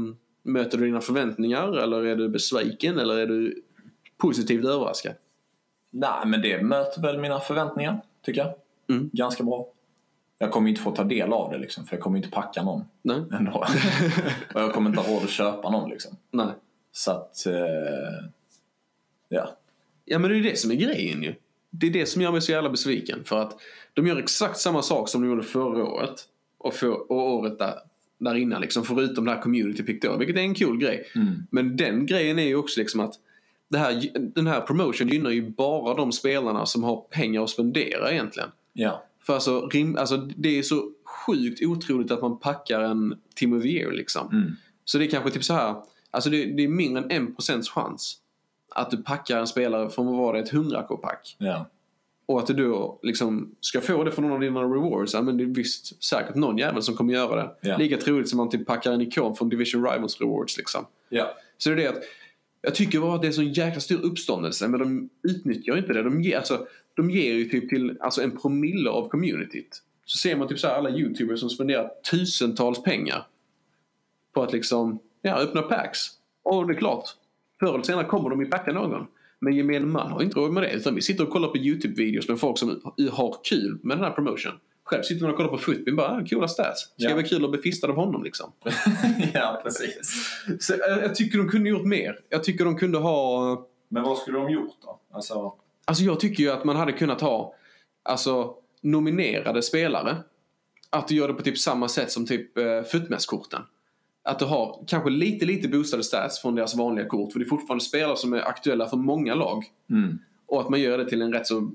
Speaker 2: möter du dina förväntningar eller är du besviken eller är du positivt överraskad?
Speaker 1: Nej, men det möter väl mina förväntningar, tycker jag.
Speaker 2: Mm.
Speaker 1: Ganska bra. Jag kommer inte få ta del av det liksom, för jag kommer inte packa någon
Speaker 2: Nej? (laughs)
Speaker 1: ändå. och jag kommer inte ha råd att köpa någon liksom.
Speaker 2: Nej.
Speaker 1: Så att, eh, ja.
Speaker 2: Ja men det är ju det som är grejen ju. Det är det som gör mig så jävla besviken. För att de gör exakt samma sak som de gjorde förra året. Och, för, och året där, där innan liksom. Förutom det här community pick då. Vilket är en cool grej.
Speaker 1: Mm.
Speaker 2: Men den grejen är ju också liksom att här, den här promotion gynnar ju bara de spelarna som har pengar att spendera egentligen.
Speaker 1: Ja.
Speaker 2: För alltså, rim, alltså det är så sjukt otroligt att man packar en Team of the Year liksom.
Speaker 1: Mm.
Speaker 2: Så det är kanske typ så här. Alltså det, det är mindre än en procents chans att du packar en spelare från vad var det, ett 100k-pack.
Speaker 1: Ja.
Speaker 2: Och att du då liksom ska få det från någon av dina rewards. Ja, men det är visst säkert någon jävel som kommer göra det.
Speaker 1: Ja.
Speaker 2: Lika troligt som man typ packar en ikon från Division Rivals rewards liksom.
Speaker 1: Ja.
Speaker 2: Så det är det att jag tycker bara att det är så en jäkla stor uppståndelse men de utnyttjar inte det. De ger, alltså, de ger ju typ till alltså, en promille av communityt. Så ser man typ så alla youtubers som spenderar tusentals pengar på att liksom ja, öppna packs. Och det är klart, förr eller senare kommer de ju packa någon. Men gemene man har inte råd med det. Utan vi sitter och kollar på YouTube-videos med folk som har kul med den här promotion. Själv sitter man och kollar på football bara, ah, coola stats. Ska
Speaker 1: Ja.
Speaker 2: vara kul att bli fistad av honom liksom. (laughs)
Speaker 1: ja, precis.
Speaker 2: Så, jag, jag tycker de kunde gjort mer. Jag tycker de kunde ha...
Speaker 1: Men vad skulle de gjort då? Alltså,
Speaker 2: Alltså jag tycker ju att man hade kunnat ha alltså, nominerade spelare. Att du gör det på typ samma sätt som typ eh, footmatch-korten. Att du har kanske lite, lite boostade stats från deras vanliga kort. För det är fortfarande spelare som är aktuella för många lag.
Speaker 1: mm.
Speaker 2: Och att man gör det till en rätt så,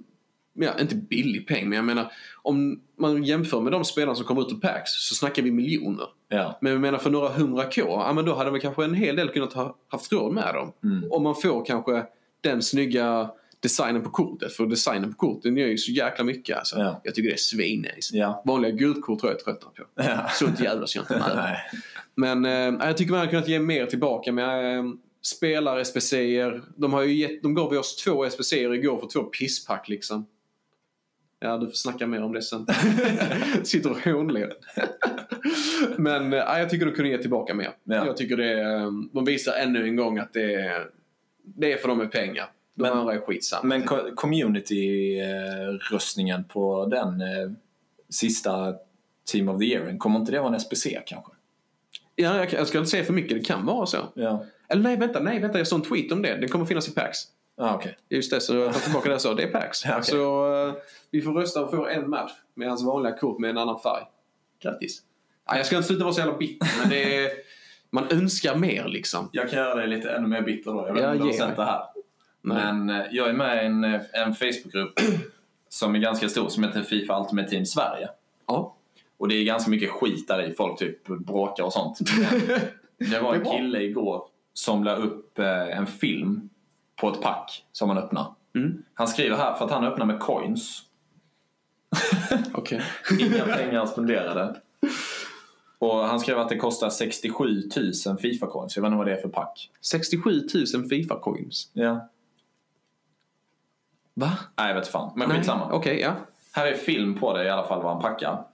Speaker 2: ja, inte billig peng, men jag menar om man jämför med de spelarna som kommer ut ur packs så snackar vi miljoner.
Speaker 1: Ja.
Speaker 2: Men jag menar för några hundra K, ja men då hade man kanske en hel del kunnat ha haft råd med dem.
Speaker 1: Mm.
Speaker 2: Om man får kanske den snygga designen på kortet. För designen på korten gör ju så jäkla mycket alltså.
Speaker 1: Ja.
Speaker 2: Jag tycker det är svinnice.
Speaker 1: Ja.
Speaker 2: Vanliga guldkort tror jag tröttnar på.
Speaker 1: Ja.
Speaker 2: Sånt jävlas jag inte (laughs) med. Men eh, jag tycker man hade kunnat ge mer tillbaka med eh, spelare, SPCer. De, har ju gett, de gav oss två SPCer igår för två pisspack liksom. Ja, du får snacka mer om det sen. (laughs) Sitter och hånler. Men eh, jag tycker de kunde ge tillbaka mer.
Speaker 1: Ja.
Speaker 2: Jag tycker det är, de visar ännu en gång att det är, det är för dem med pengar. De
Speaker 1: Men-
Speaker 2: andra är skitsamma.
Speaker 1: Men co- community-röstningen på den eh, sista Team of the Year, kommer inte det vara en SPC kanske?
Speaker 2: Ja, jag, jag ska inte säga för mycket, det kan vara så.
Speaker 1: Ja.
Speaker 2: Eller nej, vänta, nej, vänta, jag såg en tweet om det. Det kommer finnas i PAX.
Speaker 1: Ah, okej.
Speaker 2: Just det, så jag tar tillbaka det jag sa. Det är PAX. (laughs)
Speaker 1: Okej.
Speaker 2: Så eh, vi får rösta och få en match med hans vanliga kort med en annan färg. Grattis. Nej, jag ska inte sluta vara så jävla bitter, men det är, (laughs) man önskar mer liksom.
Speaker 1: Jag kan göra dig lite ännu mer bitter då. Jag vet inte om du har sett det här.
Speaker 2: Nej.
Speaker 1: Men eh, jag är med i en, eh, en Facebookgrupp (clears throat) som är ganska stor som heter Fifa Ultimate Team Sverige.
Speaker 2: Ja.
Speaker 1: Och det är ganska mycket skit där i. Folk typ bråkar och sånt. Men (laughs) det var en kille igår som la upp eh, en film på ett pack som han öppnar.
Speaker 2: Mm.
Speaker 1: Han skriver här för att han öppnar med coins. (laughs)
Speaker 2: Okej.
Speaker 1: Inga pengar spenderade. Och han skrev att det kostar 67 000 Fifa-coins. Jag vet inte vad det är för pack.
Speaker 2: 67 000 Fifa-coins.
Speaker 1: Ja.
Speaker 2: Va?
Speaker 1: Nej, jag vet fan. Men skitsamma.
Speaker 2: Okej, ja.
Speaker 1: Här är film på det i alla fall vad han packar.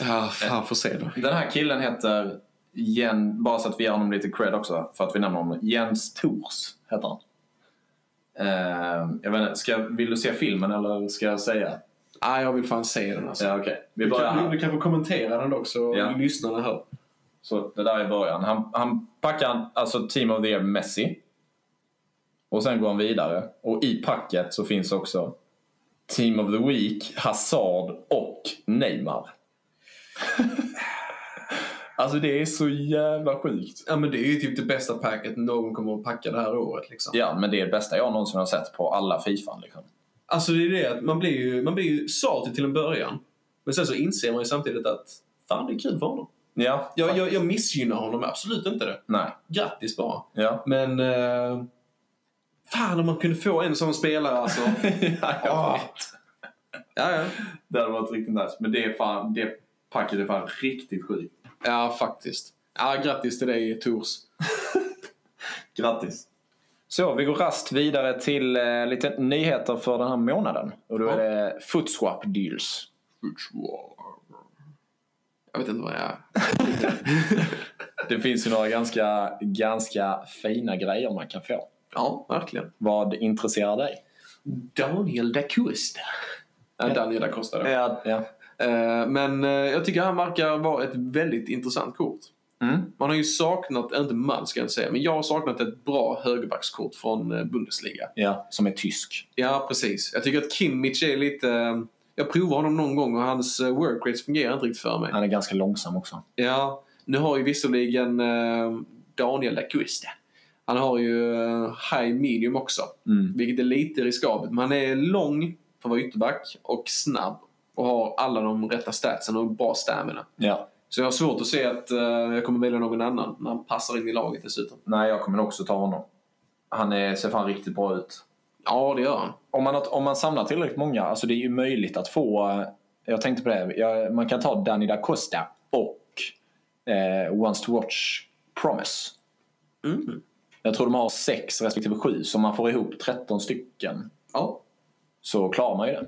Speaker 2: Ja, fan får se då.
Speaker 1: Den här killen heter Jen, bara så att vi ger honom lite cred också för att vi nämner honom. Jens Tors heter han. Eh, jag vet inte, ska, vill du se filmen eller ska jag säga?
Speaker 2: Ah, jag vill fan se den alltså.
Speaker 1: Ja, okej. Vi
Speaker 2: Du kan,
Speaker 1: här.
Speaker 2: du kan få kommentera den också, så
Speaker 1: Ja.
Speaker 2: lyssnarna hör.
Speaker 1: Så det där är början. Han, han packar alltså Team of the Year Messi. Och sen går han vidare. Och i packet så finns också Team of the Week, Hazard och Neymar. Alltså det är så jävla sjukt.
Speaker 2: Ja men det är ju typ det bästa packet någon kommer att packa det här året liksom.
Speaker 1: Ja, men det är det bästa jag någonsin har sett på alla Fifan. Liksom.
Speaker 2: Alltså det är det att man blir ju, man blir ju salty till en början. Men sen så inser man ju samtidigt att fan det är kul för honom.
Speaker 1: Ja,
Speaker 2: Jag, jag, jag missgynnar honom absolut inte det.
Speaker 1: Nej.
Speaker 2: Grattis bara.
Speaker 1: Ja.
Speaker 2: Men... Eh, fan om man kunde få en sån spelare alltså. (laughs)
Speaker 1: ja, jag vet.
Speaker 2: ja, ja.
Speaker 1: Det hade varit riktigt nice. Men det är fan, det packet är fan riktigt sjukt.
Speaker 2: ja, faktiskt. Ja, grattis till dig Tors. (laughs)
Speaker 1: Grattis. Så, vi går rast vidare till eh, lite nyheter för den här månaden. Och då är det Footswap Deals.
Speaker 2: Jag vet inte vad jag. (laughs)
Speaker 1: Det finns ju några ganska, ganska fina grejer man kan få.
Speaker 2: Ja, verkligen.
Speaker 1: Vad intresserar dig?
Speaker 2: Daniel da Costa. Ja, Daniel da Costa då.
Speaker 1: Ja, ja.
Speaker 2: Eh, Men eh, jag tycker han verkar vara ett väldigt intressant kort.
Speaker 1: Mm.
Speaker 2: Man har ju saknat, inte man ska jag inte säga, men jag har saknat ett bra högerbackskort från eh, Bundesliga.
Speaker 1: ja, som är tysk.
Speaker 2: Ja, precis. Jag tycker att Kimmich är lite... Jag provar honom någon gång och hans eh, work rates fungerar inte riktigt för mig.
Speaker 1: Han är ganska långsam också.
Speaker 2: Ja, nu har ju visserligen Daniel da Costa. Han har ju high medium också.
Speaker 1: Mm.
Speaker 2: Vilket är lite riskabelt. Men han är lång för att vara ytterback och snabb. Och har alla de rätta statsen och bra stamina.
Speaker 1: Ja.
Speaker 2: Så jag har svårt att se att eh, jag kommer välja någon annan när han passar in i laget dessutom.
Speaker 1: Nej, jag kommer också ta honom. Han är, ser fan riktigt bra ut.
Speaker 2: Ja, det gör han.
Speaker 1: Om man, om man samlar tillräckligt många, alltså det är ju möjligt att få... eh, Jag tänkte på det, jag, man kan ta Danny da Costa och eh, Once to Watch Promise.
Speaker 2: Mm.
Speaker 1: Jag tror de har sex respektive sju, så man får ihop 13 stycken.
Speaker 2: Ja.
Speaker 1: Så klarar man ju det.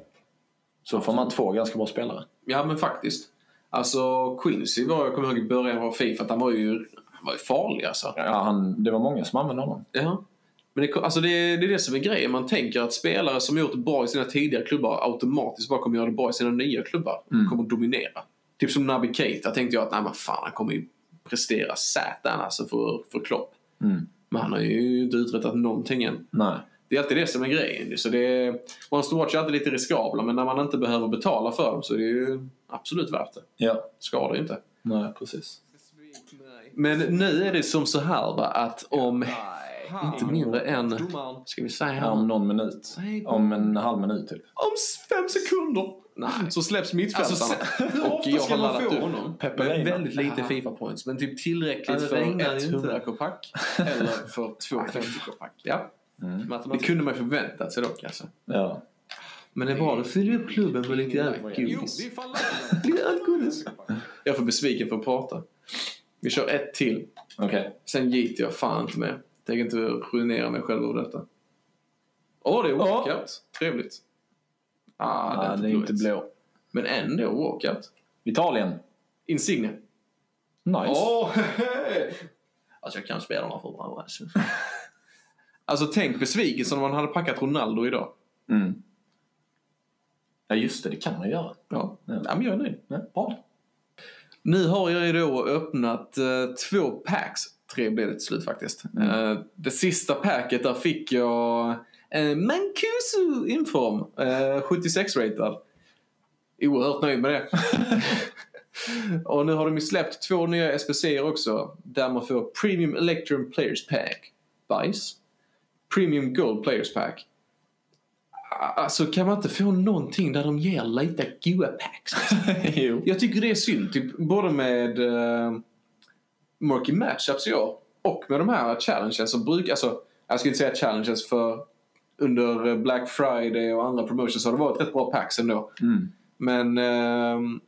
Speaker 1: Så får man två ganska bra spelare.
Speaker 2: ja, men faktiskt. Alltså, Quincy var, jag kommer ihåg i början av Fifa, att han var ju, han var ju farlig alltså.
Speaker 1: Ja, han, det var många som använde honom.
Speaker 2: Ja. Men det, alltså det, det är det som är grejen. Man tänker att spelare som gjort bra i sina tidigare klubbar automatiskt bara kommer göra det bra i sina nya klubbar. Kommer att dominera. Typ som Naby Keita tänkte jag att nej men fan han kommer ju prestera sätan alltså för, för Klopp.
Speaker 1: Mm.
Speaker 2: Men han har ju inte uträttat någonting än.
Speaker 1: Nej.
Speaker 2: Det är alltid det som är grejen. Så det är, Once to Watch är alltid lite riskabla men när man inte behöver betala för dem så är det ju absolut värt det.
Speaker 1: Ja.
Speaker 2: Skadar ju inte.
Speaker 1: Nej, precis.
Speaker 2: Men nu är det som så här va, att om inte mindre än, ska vi säga här,
Speaker 1: Om någon minut. Om en halv minut typ.
Speaker 2: om fem sekunder nej. så släpps mittfältarna.
Speaker 4: Alltså,
Speaker 2: och jag har laddat upp
Speaker 4: honom?
Speaker 2: väldigt lite Fifa-points. Men typ tillräckligt
Speaker 4: det
Speaker 2: för ett
Speaker 4: ju inte.
Speaker 2: 100k-pack (laughs) eller för två 50k-pack. Ja. Det kunde man ju förväntat sig dock alltså.
Speaker 1: Ja.
Speaker 2: Men det då fyller upp klubben med lite jävla godis. Lite alkoholis. Jag är för besviken för att prata. Vi kör ett till.
Speaker 1: Okej.
Speaker 2: Sen gick jag fan inte med. Tänker inte ruinera mig själv av detta. Åh, det är walkout. Trevligt. Ah,
Speaker 1: Ah, det är inte blå.
Speaker 2: Men ändå walkout.
Speaker 1: Italien.
Speaker 2: Insigne.
Speaker 1: Nice.
Speaker 2: Åh, (laughs) Alltså jag kan spelarna för bra alltså. (laughs) Alltså tänk besvikelsen om man hade packat Ronaldo idag.
Speaker 1: Mm. Ja, just det. Det kan man göra.
Speaker 2: Ja,
Speaker 1: Ja.
Speaker 2: ja men jag är nöjd.
Speaker 1: Ja, bra.
Speaker 2: Nu har jag ju då öppnat eh, två packs. Tre blev det till slut faktiskt. Eh, det sista packet där fick jag eh, Mancuso inform. Eh, 76-ratad. Oerhört nöjd med det. (laughs) Och nu har de ju släppt två nya SPC också. Där man får Premium Electrum Players Pack. Vice. Premium Gold Players Pack. Alltså kan man inte få någonting där de ger lite goa packs? (laughs)
Speaker 1: jo.
Speaker 2: Jag tycker det är synd, typ, både med uh, Murky Matchups i år och med de här challenges som brukar, alltså jag ska inte säga challenges för under eh, Black Friday och andra promotions har det varit rätt bra packs ändå.
Speaker 1: Mm.
Speaker 2: Men ehm,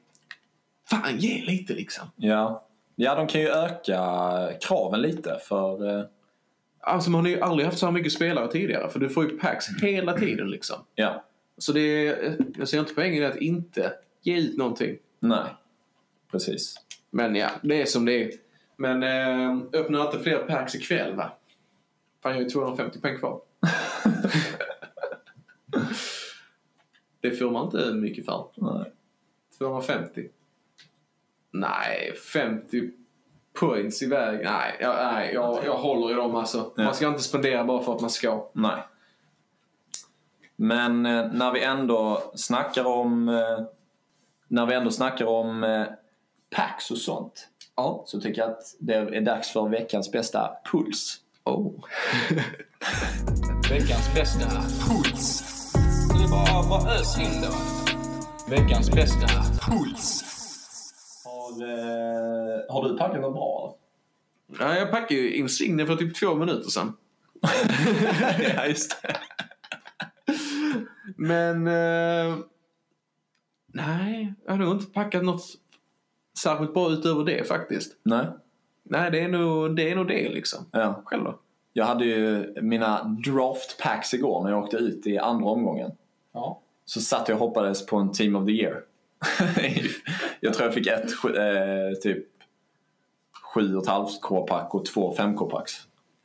Speaker 2: fan ge lite liksom.
Speaker 1: Ja. ja, de kan ju öka kraven lite för... eh,
Speaker 2: Alltså man har ju aldrig haft så här mycket spelare tidigare för du får ju packs hela tiden liksom.
Speaker 1: Ja.
Speaker 2: Så det är, jag ser inte poängen i att inte ge ut någonting.
Speaker 1: Nej. Precis.
Speaker 2: Men ja, det är som det är. Men eh, öppnar inte fler packs ikväll va? Fan, jag har ju 250 poäng kvar. (laughs) det får man inte mycket för.
Speaker 1: Nej.
Speaker 2: 250. Nej, 50 points iväg. Nej, jag, nej jag, jag håller i dem alltså. Man ska inte spendera bara för att man ska.
Speaker 1: Nej. Men eh, när vi ändå snackar om eh, när vi ändå snackar om eh, packs och sånt
Speaker 2: Ja.
Speaker 1: så tycker jag att det är dags för veckans bästa puls.
Speaker 2: Oh. (laughs)
Speaker 4: Veckans bästa puls. Det är bara, bara ös in då. Veckans bästa puls.
Speaker 1: Har, eh, har du packat något bra
Speaker 2: Ja, jag packade ju Insigne för typ två minuter sedan. (laughs)
Speaker 1: ja, just det.
Speaker 2: Men... Eh, nej, jag har nog inte packat något särskilt bra utöver det faktiskt.
Speaker 1: Nej.
Speaker 2: Nej, det är nog det, är nog det liksom.
Speaker 1: Ja.
Speaker 2: Själv då?
Speaker 1: Jag hade ju mina draft packs igår när jag åkte ut i andra omgången.
Speaker 4: Ja.
Speaker 1: Så satt jag och hoppades på en Team of the Year. (laughs) jag tror jag fick ett eh, typ 7,5 K-pack och två 5 K-packs.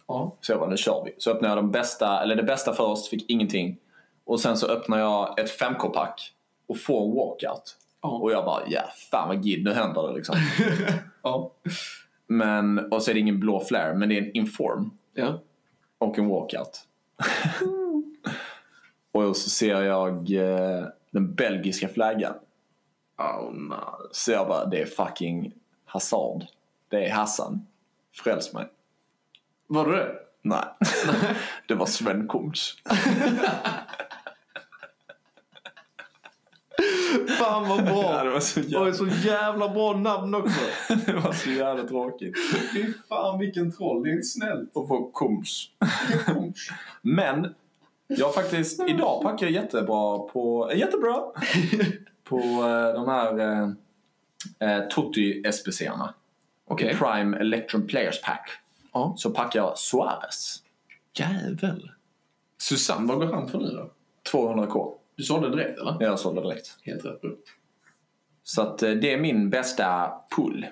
Speaker 2: Ja.
Speaker 1: Så jag bara, nu kör vi. Så öppnade jag de bästa, eller det bästa först, fick ingenting. Och sen så öppnade jag ett 5 K-pack och får en walkout.
Speaker 2: Ja.
Speaker 1: Och jag bara, ja fan vad gid, nu händer det liksom. (laughs)
Speaker 2: Ja.
Speaker 1: men, och så är det ingen blå flare, men det är en inform
Speaker 2: Ja.
Speaker 1: och en walkout. (laughs) och så ser jag eh, den belgiska flaggan.
Speaker 2: Oh, nej.
Speaker 1: Så jag bara, det är fucking Hazard. Det är Hassan. Fräls mig.
Speaker 2: Var det det?
Speaker 1: Nej, (laughs) det var Sven Kuntz.
Speaker 2: Fan vad bra!
Speaker 1: Ja, det var så
Speaker 2: Och
Speaker 1: jävla,
Speaker 2: ett så jävla bra namn också. (laughs)
Speaker 1: det var så jävla tråkigt.
Speaker 2: Fy fan vilken troll, det är inte snällt.
Speaker 1: Och få Kuntz. Men jag faktiskt, idag packar jag jättebra på, jättebra (laughs) på eh, de här eh, eh, Tutti SPC-arna.
Speaker 2: Okej.
Speaker 1: Prime Electron Players Pack.
Speaker 2: Ja.
Speaker 1: Så packar jag Suarez.
Speaker 2: Jävel. Susanne, vad går han för nu då?
Speaker 1: 200k.
Speaker 2: Du sålde direkt eller?
Speaker 1: Jag sålde direkt.
Speaker 2: Helt rätt bro.
Speaker 1: Så att eh, det är min bästa pull.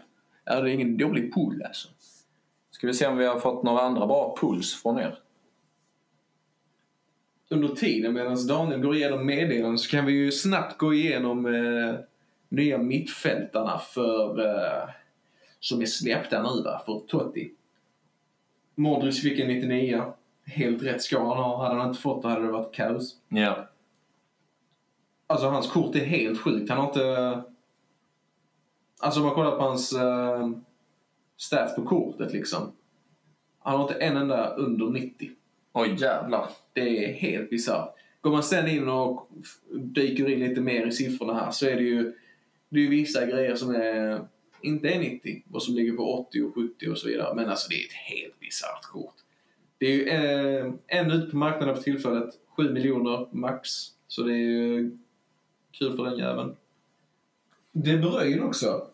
Speaker 2: Ja, det är ingen dålig pool alltså.
Speaker 1: Ska vi se om vi har fått några andra bra pulls från er.
Speaker 2: Under tiden medan Daniel går igenom meddelanden så kan vi ju snabbt gå igenom eh, nya mittfältarna för eh, som är släppta nu va, för Totti. Modric fick en 99. Helt rätt ska han ha. Hade han inte fått det hade det varit kaos.
Speaker 1: Ja.
Speaker 2: Alltså hans kort är helt sjukt. Han har inte... Alltså om man kollar på hans uh, stats på kortet liksom. Han har inte en enda under 90.
Speaker 1: Oj jävlar.
Speaker 2: Det är helt bisarrt. Går man sen in och dyker in lite mer i siffrorna här så är det ju, det är ju vissa grejer som är, inte är 90 och som ligger på 80 och 70 och så vidare. Men alltså det är ett helt bisarrt kort. Det är ju eh, en ute på marknaden för tillfället. 7 miljoner max. Så det är ju kul för den jäveln. De Bruyne också.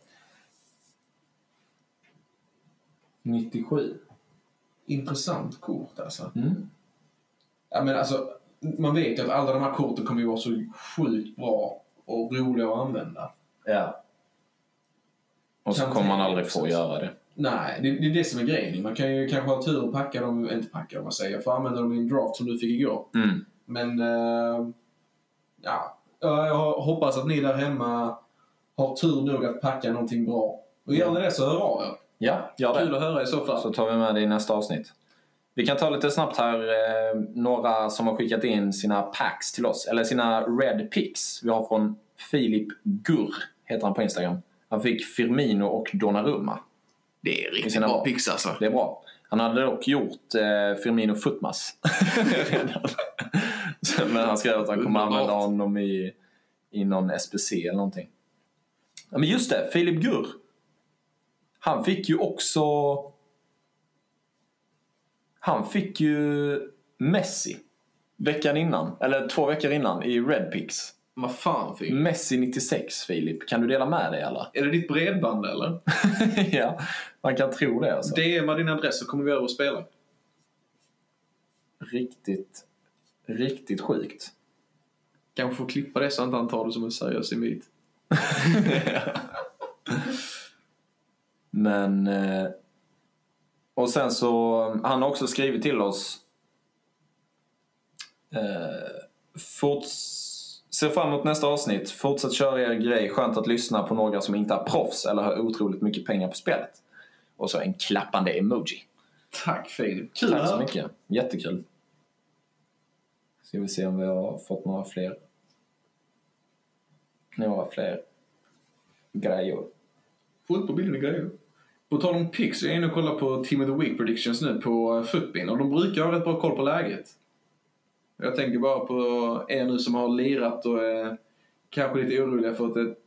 Speaker 1: 97.
Speaker 2: Intressant kort alltså.
Speaker 1: Mm.
Speaker 2: Ja, men alltså, man vet ju att alla de här korten kommer ju vara så sjukt bra och roliga att använda.
Speaker 1: Ja. Och så kommer man aldrig få göra det.
Speaker 2: Nej, det, det är det som är grejen. Man kan ju kanske ha tur och packa dem, inte packa dem, man säger, få använda dem i en draft som du fick igår.
Speaker 1: Mm.
Speaker 2: Men, eh, ja. Ja, Jag hoppas att ni där hemma har tur nog att packa någonting bra. Och gör ni det så hör av er.
Speaker 1: Ja, gör
Speaker 2: Kul
Speaker 1: det.
Speaker 2: att höra i så fall.
Speaker 1: Så tar vi med det i nästa avsnitt. Vi kan ta lite snabbt här. Eh, några som har skickat in sina packs till oss. Eller sina red picks. Vi har från Filip Gurr, heter han på Instagram. Han fick Firmino och Donnarumma.
Speaker 2: Det är riktigt
Speaker 1: sina
Speaker 2: bra pix alltså.
Speaker 1: Det är bra. Han hade dock gjort eh, Firmino Futmas (laughs) Men han skrev att han kommer använda honom i, i någon SPC eller någonting. Ja, men just det, Filip Gurr. Han fick ju också... Han fick ju Messi veckan innan, eller två veckor innan i Red Pix.
Speaker 2: Vad fan Filip?
Speaker 1: Messi 96 Filip, kan du dela med dig eller?
Speaker 2: Är det ditt bredband eller? (laughs)
Speaker 1: ja, man kan tro det alltså.
Speaker 2: DMa din adress så kommer vi över och spela.
Speaker 1: Riktigt, riktigt sjukt.
Speaker 2: Kanske får klippa det så att han tar det som en seriös invit. (laughs)
Speaker 1: Men... Eh, och sen så, han har också skrivit till oss. Eh, forts, ser fram emot nästa avsnitt. Fortsätt köra er grej. Skönt att lyssna på några som inte är proffs eller har otroligt mycket pengar på spelet. Och så en klappande emoji.
Speaker 2: Tack Filip. Kul
Speaker 1: Tack så mycket. Jättekul. Ska vi se om vi har fått några fler. Några fler grejer.
Speaker 2: Fullt på bilden grejer. På tal om picks, jag är inne och kollar på Team of the Week predictions nu på Footbin och de brukar ha rätt bra koll på läget. Jag tänker bara på er nu som har lirat och är kanske lite oroliga för ett,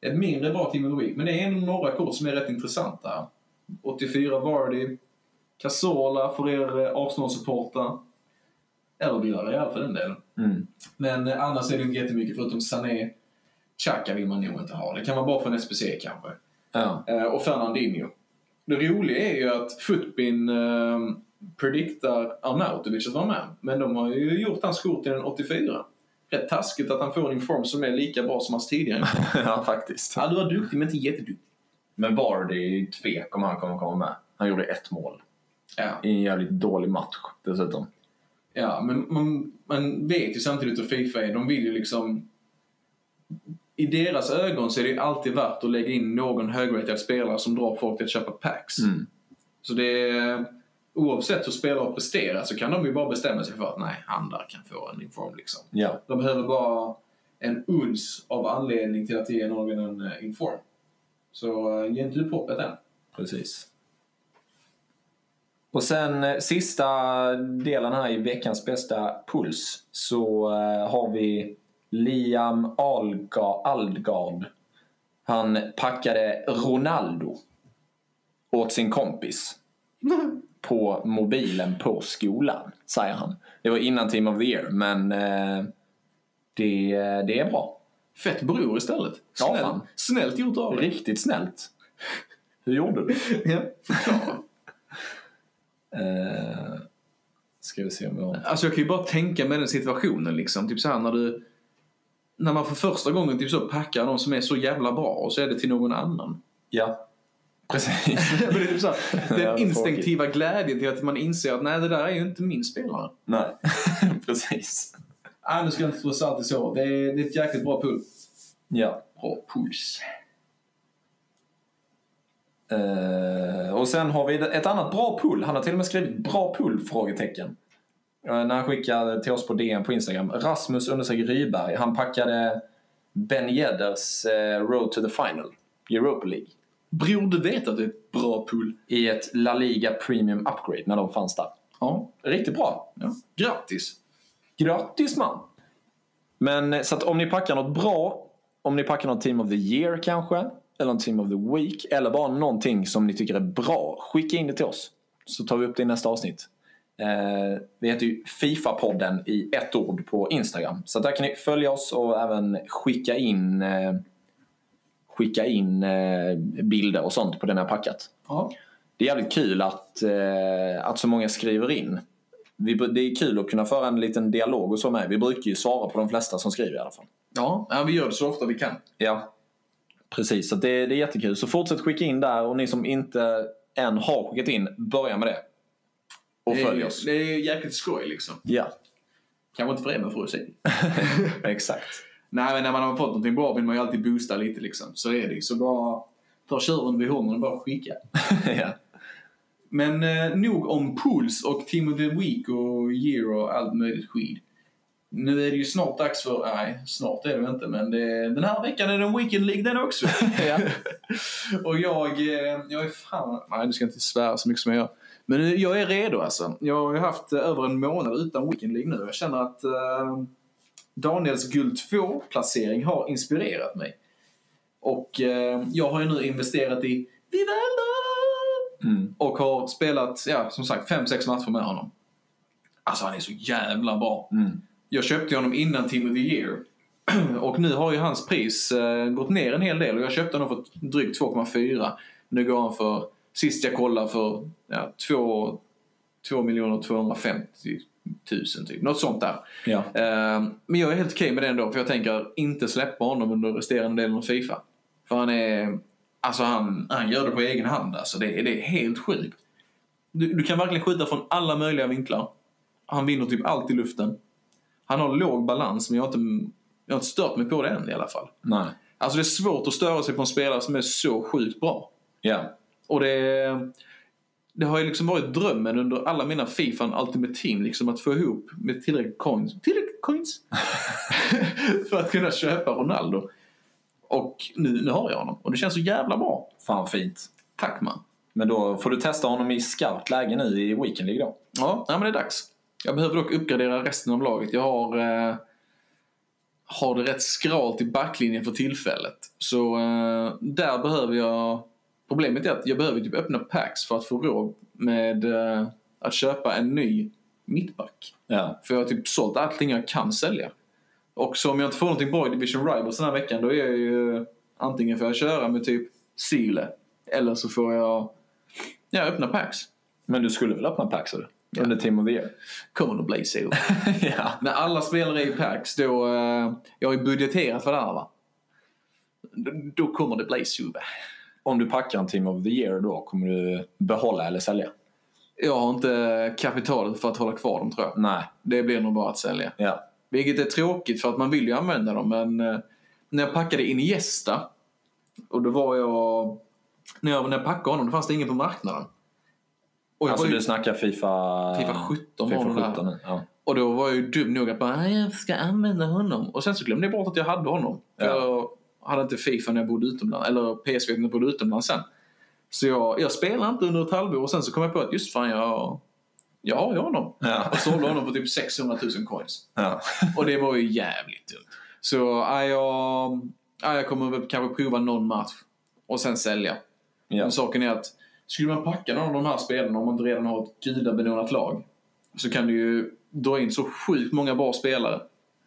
Speaker 2: ett mindre bra Team of the Week. Men det är ändå några kort som är rätt intressanta. 84 Vardy, Casola för er eh, Arsenal-supportrar. Eller Villarreal för den delen.
Speaker 1: Mm.
Speaker 2: Men eh, annars är det inte jättemycket förutom Sané. Xhaka vill man nog inte ha. Det kan vara bra för en SPC kanske.
Speaker 1: Ja.
Speaker 2: Eh, och Fernandinho. Det roliga är ju att Footbin eh, prediktar Arnautovic att vara med. Men de har ju gjort hans skor till en 84. Rätt taskigt att han får en inform som är lika bra som hans tidigare. (laughs)
Speaker 1: ja, faktiskt.
Speaker 2: ja, du var duktig men inte jätteduktig.
Speaker 1: Men Vardy tvek om han kommer komma med. Han gjorde ett mål.
Speaker 2: Ja.
Speaker 1: I en jävligt dålig match dessutom.
Speaker 2: Ja, men man, man vet ju samtidigt hur Fifa är. De vill ju liksom... I deras ögon så är det ju alltid värt att lägga in någon högratad spelare som drar folk till att köpa packs.
Speaker 1: Mm.
Speaker 2: Så det är, oavsett hur spelare presterar så kan de ju bara bestämma sig för att nej, han där kan få en inform liksom.
Speaker 1: Ja.
Speaker 2: De behöver bara en uns av anledning till att ge någon en eh, inform. Så uh, ge inte upp hoppet än.
Speaker 1: Precis. Och sen eh, sista delen här i veckans bästa puls så eh, har vi Liam Alga, Aldgard. Han packade Ronaldo åt sin kompis (laughs) på mobilen på skolan, säger han. Det var innan Team of the Year, men eh, det, det är bra.
Speaker 2: Fett bror istället.
Speaker 1: Ja,
Speaker 2: Snäll,
Speaker 1: fan.
Speaker 2: snällt gjort av dig.
Speaker 1: Riktigt snällt. Hur gjorde du?
Speaker 2: Ja, förklara. (laughs)
Speaker 1: Eh, ska vi se om har...
Speaker 2: Alltså jag kan ju bara tänka mig den situationen liksom. Typ så här när du... När man för första gången typ så packar någon som är så jävla bra och så är det till någon annan.
Speaker 1: Ja, precis. (laughs)
Speaker 2: Men det är typ så här, (laughs) den instinktiva glädjen till att man inser att nej, det där är ju inte min spelare.
Speaker 1: Nej, (laughs) precis.
Speaker 2: Nej, nu ska jag inte tro så. Det är, det är ett jäkligt bra pull.
Speaker 1: Ja.
Speaker 2: Bra puls.
Speaker 1: Eh, och sen har vi ett annat bra pull. Han har till och med skrivit bra pull? Frågetecken. Eh, när han skickade till oss på DM på Instagram. Rasmus Ryberg. Han packade Ben Yedders eh, Road to the Final. Europa League.
Speaker 2: Bror, du vet att det är ett bra pull.
Speaker 1: I ett La Liga Premium Upgrade när de fanns där.
Speaker 2: Ja.
Speaker 1: Riktigt bra.
Speaker 2: ja. Grattis!
Speaker 1: Grattis man! Men eh, så att om ni packar något bra, om ni packar något Team of the Year kanske, eller en Team of the Week, eller bara någonting som ni tycker är bra, skicka in det till oss. Så tar vi upp det i nästa avsnitt. Eh, vi heter ju Fifa-podden i ett ord på Instagram. Så där kan ni följa oss och även skicka in, eh, skicka in eh, bilder och sånt på den här packat.
Speaker 2: Ja.
Speaker 1: Det är jävligt kul att, eh, att så många skriver in. Vi, det är kul att kunna föra en liten dialog och så med. Vi brukar ju svara på de flesta som skriver i alla fall.
Speaker 2: Ja, ja vi gör det så ofta vi kan.
Speaker 1: Ja, precis. Så det, det är jättekul. Så fortsätt skicka in där och ni som inte än har skickat in, börja med det. Och
Speaker 2: Det
Speaker 1: följ
Speaker 2: är,
Speaker 1: oss.
Speaker 2: det är jäkligt skoj liksom.
Speaker 1: Ja,
Speaker 2: Kanske inte för er, men för oss. (laughs)
Speaker 1: exakt.
Speaker 2: Nej, men när man har fått någonting bra vill man ju alltid boosta lite liksom. Så är det ju. Så bara ta tjuren vid hornen och bara skicka. (laughs)
Speaker 1: ja.
Speaker 2: Men eh, nog om Pools och Team of the Week och Year och allt möjligt skit. Nu är det ju snart dags för, nej snart är det väl inte men det, den här veckan är det en Weekend League den också. (laughs) och jag, eh, jag är fan, nej du ska inte svära så mycket som jag gör. Men jag är redo alltså. Jag har ju haft eh, över en månad utan Weekend League nu. Jag känner att eh, Daniels Guld 2-placering har inspirerat mig. Och eh, jag har ju nu investerat i Vivaldo!
Speaker 1: Mm.
Speaker 2: Och har spelat, ja som sagt, 5-6 matcher med honom. Alltså han är så jävla bra.
Speaker 1: Mm.
Speaker 2: Jag köpte honom innan Team of the Year. (clears throat) Och nu har ju hans pris eh, gått ner en hel del och jag köpte honom för drygt 2,4. Nu går han för, sist jag kollade, för ja, 2, 2 250 000 typ. Något sånt där.
Speaker 1: Ja.
Speaker 2: Eh, men jag är helt okej med det ändå för jag tänker inte släppa honom under resterande delen av Fifa. För han är, alltså han, han gör det på egen hand alltså. Det, är- det är helt sjukt. Du, du kan verkligen skjuta från alla möjliga vinklar. Han vinner typ allt i luften. Han har låg balans men jag har inte, jag har inte stört mig på det än i alla fall.
Speaker 1: Nej.
Speaker 2: Alltså det är svårt att störa sig på en spelare som är så sjukt bra.
Speaker 1: Ja.
Speaker 2: Och det det har ju liksom varit drömmen under alla mina Fifa Ultimate Team liksom att få ihop med tillräckligt coins, tillräckligt coins (laughs) för att kunna köpa Ronaldo. Och nu, nu har jag honom och det känns så jävla bra.
Speaker 1: Fan fint.
Speaker 2: Tack man.
Speaker 1: Men då får du testa honom i skarpt läge nu i Weekend League då.
Speaker 2: Ja, ja, men det är dags. Jag behöver dock uppgradera resten av laget. Jag har, eh, har det rätt skralt i backlinjen för tillfället. Så eh, där behöver jag... Problemet är att jag behöver typ öppna packs för att få råd med eh, att köpa en ny mittback.
Speaker 1: Ja.
Speaker 2: För jag har typ sålt allting jag kan sälja. Och så om jag inte får någonting bra i Division Rivals den här veckan då är jag ju antingen får jag köra med typ Sile eller så får jag ja, öppna packs.
Speaker 1: Men du skulle väl öppna packs eller? Under Team of the Year?
Speaker 2: Kommer nog bli så. (laughs)
Speaker 1: ja.
Speaker 2: När alla spelare är i packs då, eh, jag har ju budgeterat för det här va. Då, då kommer det bli så.
Speaker 1: Om du packar en Team of the Year då, kommer du behålla eller sälja?
Speaker 2: Jag har inte kapitalet för att hålla kvar dem tror jag.
Speaker 1: Nej.
Speaker 2: Det blir nog bara att sälja.
Speaker 1: Ja.
Speaker 2: Vilket är tråkigt för att man vill ju använda dem men eh, när jag packade Iniesta och då var jag... När jag, när jag packade honom då fanns det ingen på marknaden. Och,
Speaker 1: Alltså
Speaker 2: ju,
Speaker 1: du snackar Fifa...
Speaker 2: FIFA 17 var
Speaker 1: FIFA
Speaker 2: det där.
Speaker 1: 17 nu. Ja.
Speaker 2: och då var jag ju dum nog att bara "Nej, jag ska använda honom. Och sen så glömde jag bort att jag hade honom.
Speaker 1: Ja.
Speaker 2: Jag hade inte Fifa när jag bodde utomlands, eller PSV när jag bodde utomlands sen. Så jag, jag spelade inte under ett halvår och sen så kom jag på att just fan jag, jag har ju honom.
Speaker 1: Ja.
Speaker 2: Och sålde honom för typ 600 000 coins.
Speaker 1: Ja.
Speaker 2: Och det var ju jävligt dumt. Så ja, jag, ja, jag kommer väl kanske prova någon match och sen sälja.
Speaker 1: Ja.
Speaker 2: Men saken är att skulle man packa någon av de här spelarna om man inte redan har ett gudabenådat lag så kan du ju dra in så sjukt många bra spelare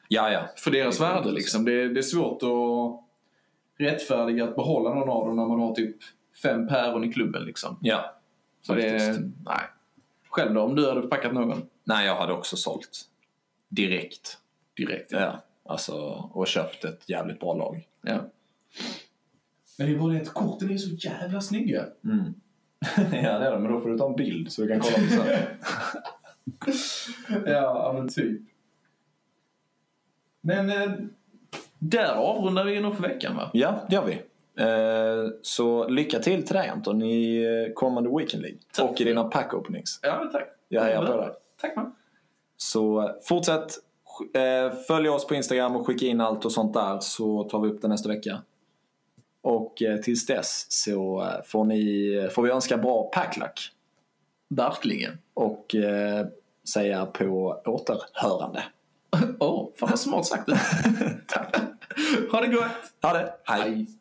Speaker 1: ja, ja.
Speaker 2: för deras värde. Liksom. Det, det är svårt att rättfärdiga att behålla någon av dem när man har typ fem päron i klubben. Liksom.
Speaker 1: Ja.
Speaker 2: Så det, nej. Själv då, om du hade packat någon
Speaker 1: Nej, jag hade också sålt. Direkt.
Speaker 2: direkt?
Speaker 1: Ja. Alltså, och köpt ett jävligt bra lag.
Speaker 2: Ja. Men det är bara det att korten är så jävla snygga.
Speaker 1: Mm. (laughs) ja, det är det. Men då får du ta en bild så du kan kolla på sen. (laughs)
Speaker 2: Ja, men typ. Men eh, där avrundar vi nog för veckan va?
Speaker 1: ja, det gör vi. Eh, så lycka till till dig Anton i eh, kommande Weekend League.
Speaker 2: Tack.
Speaker 1: Och i dina pack openings.
Speaker 2: Ja, tack.
Speaker 1: Jag hejar på dig.
Speaker 2: Tack man.
Speaker 1: Så eh, fortsätt följ oss på Instagram och skicka in allt och sånt där så tar vi upp det nästa vecka. Och tills dess så får, ni, får vi önska bra packluck
Speaker 2: Verkligen.
Speaker 1: och säga på återhörande.
Speaker 2: Åh, oh, fan vad smart sagt.
Speaker 1: Tack. (laughs)
Speaker 2: ha det gott!
Speaker 1: Ha det! Hej.
Speaker 2: Hej.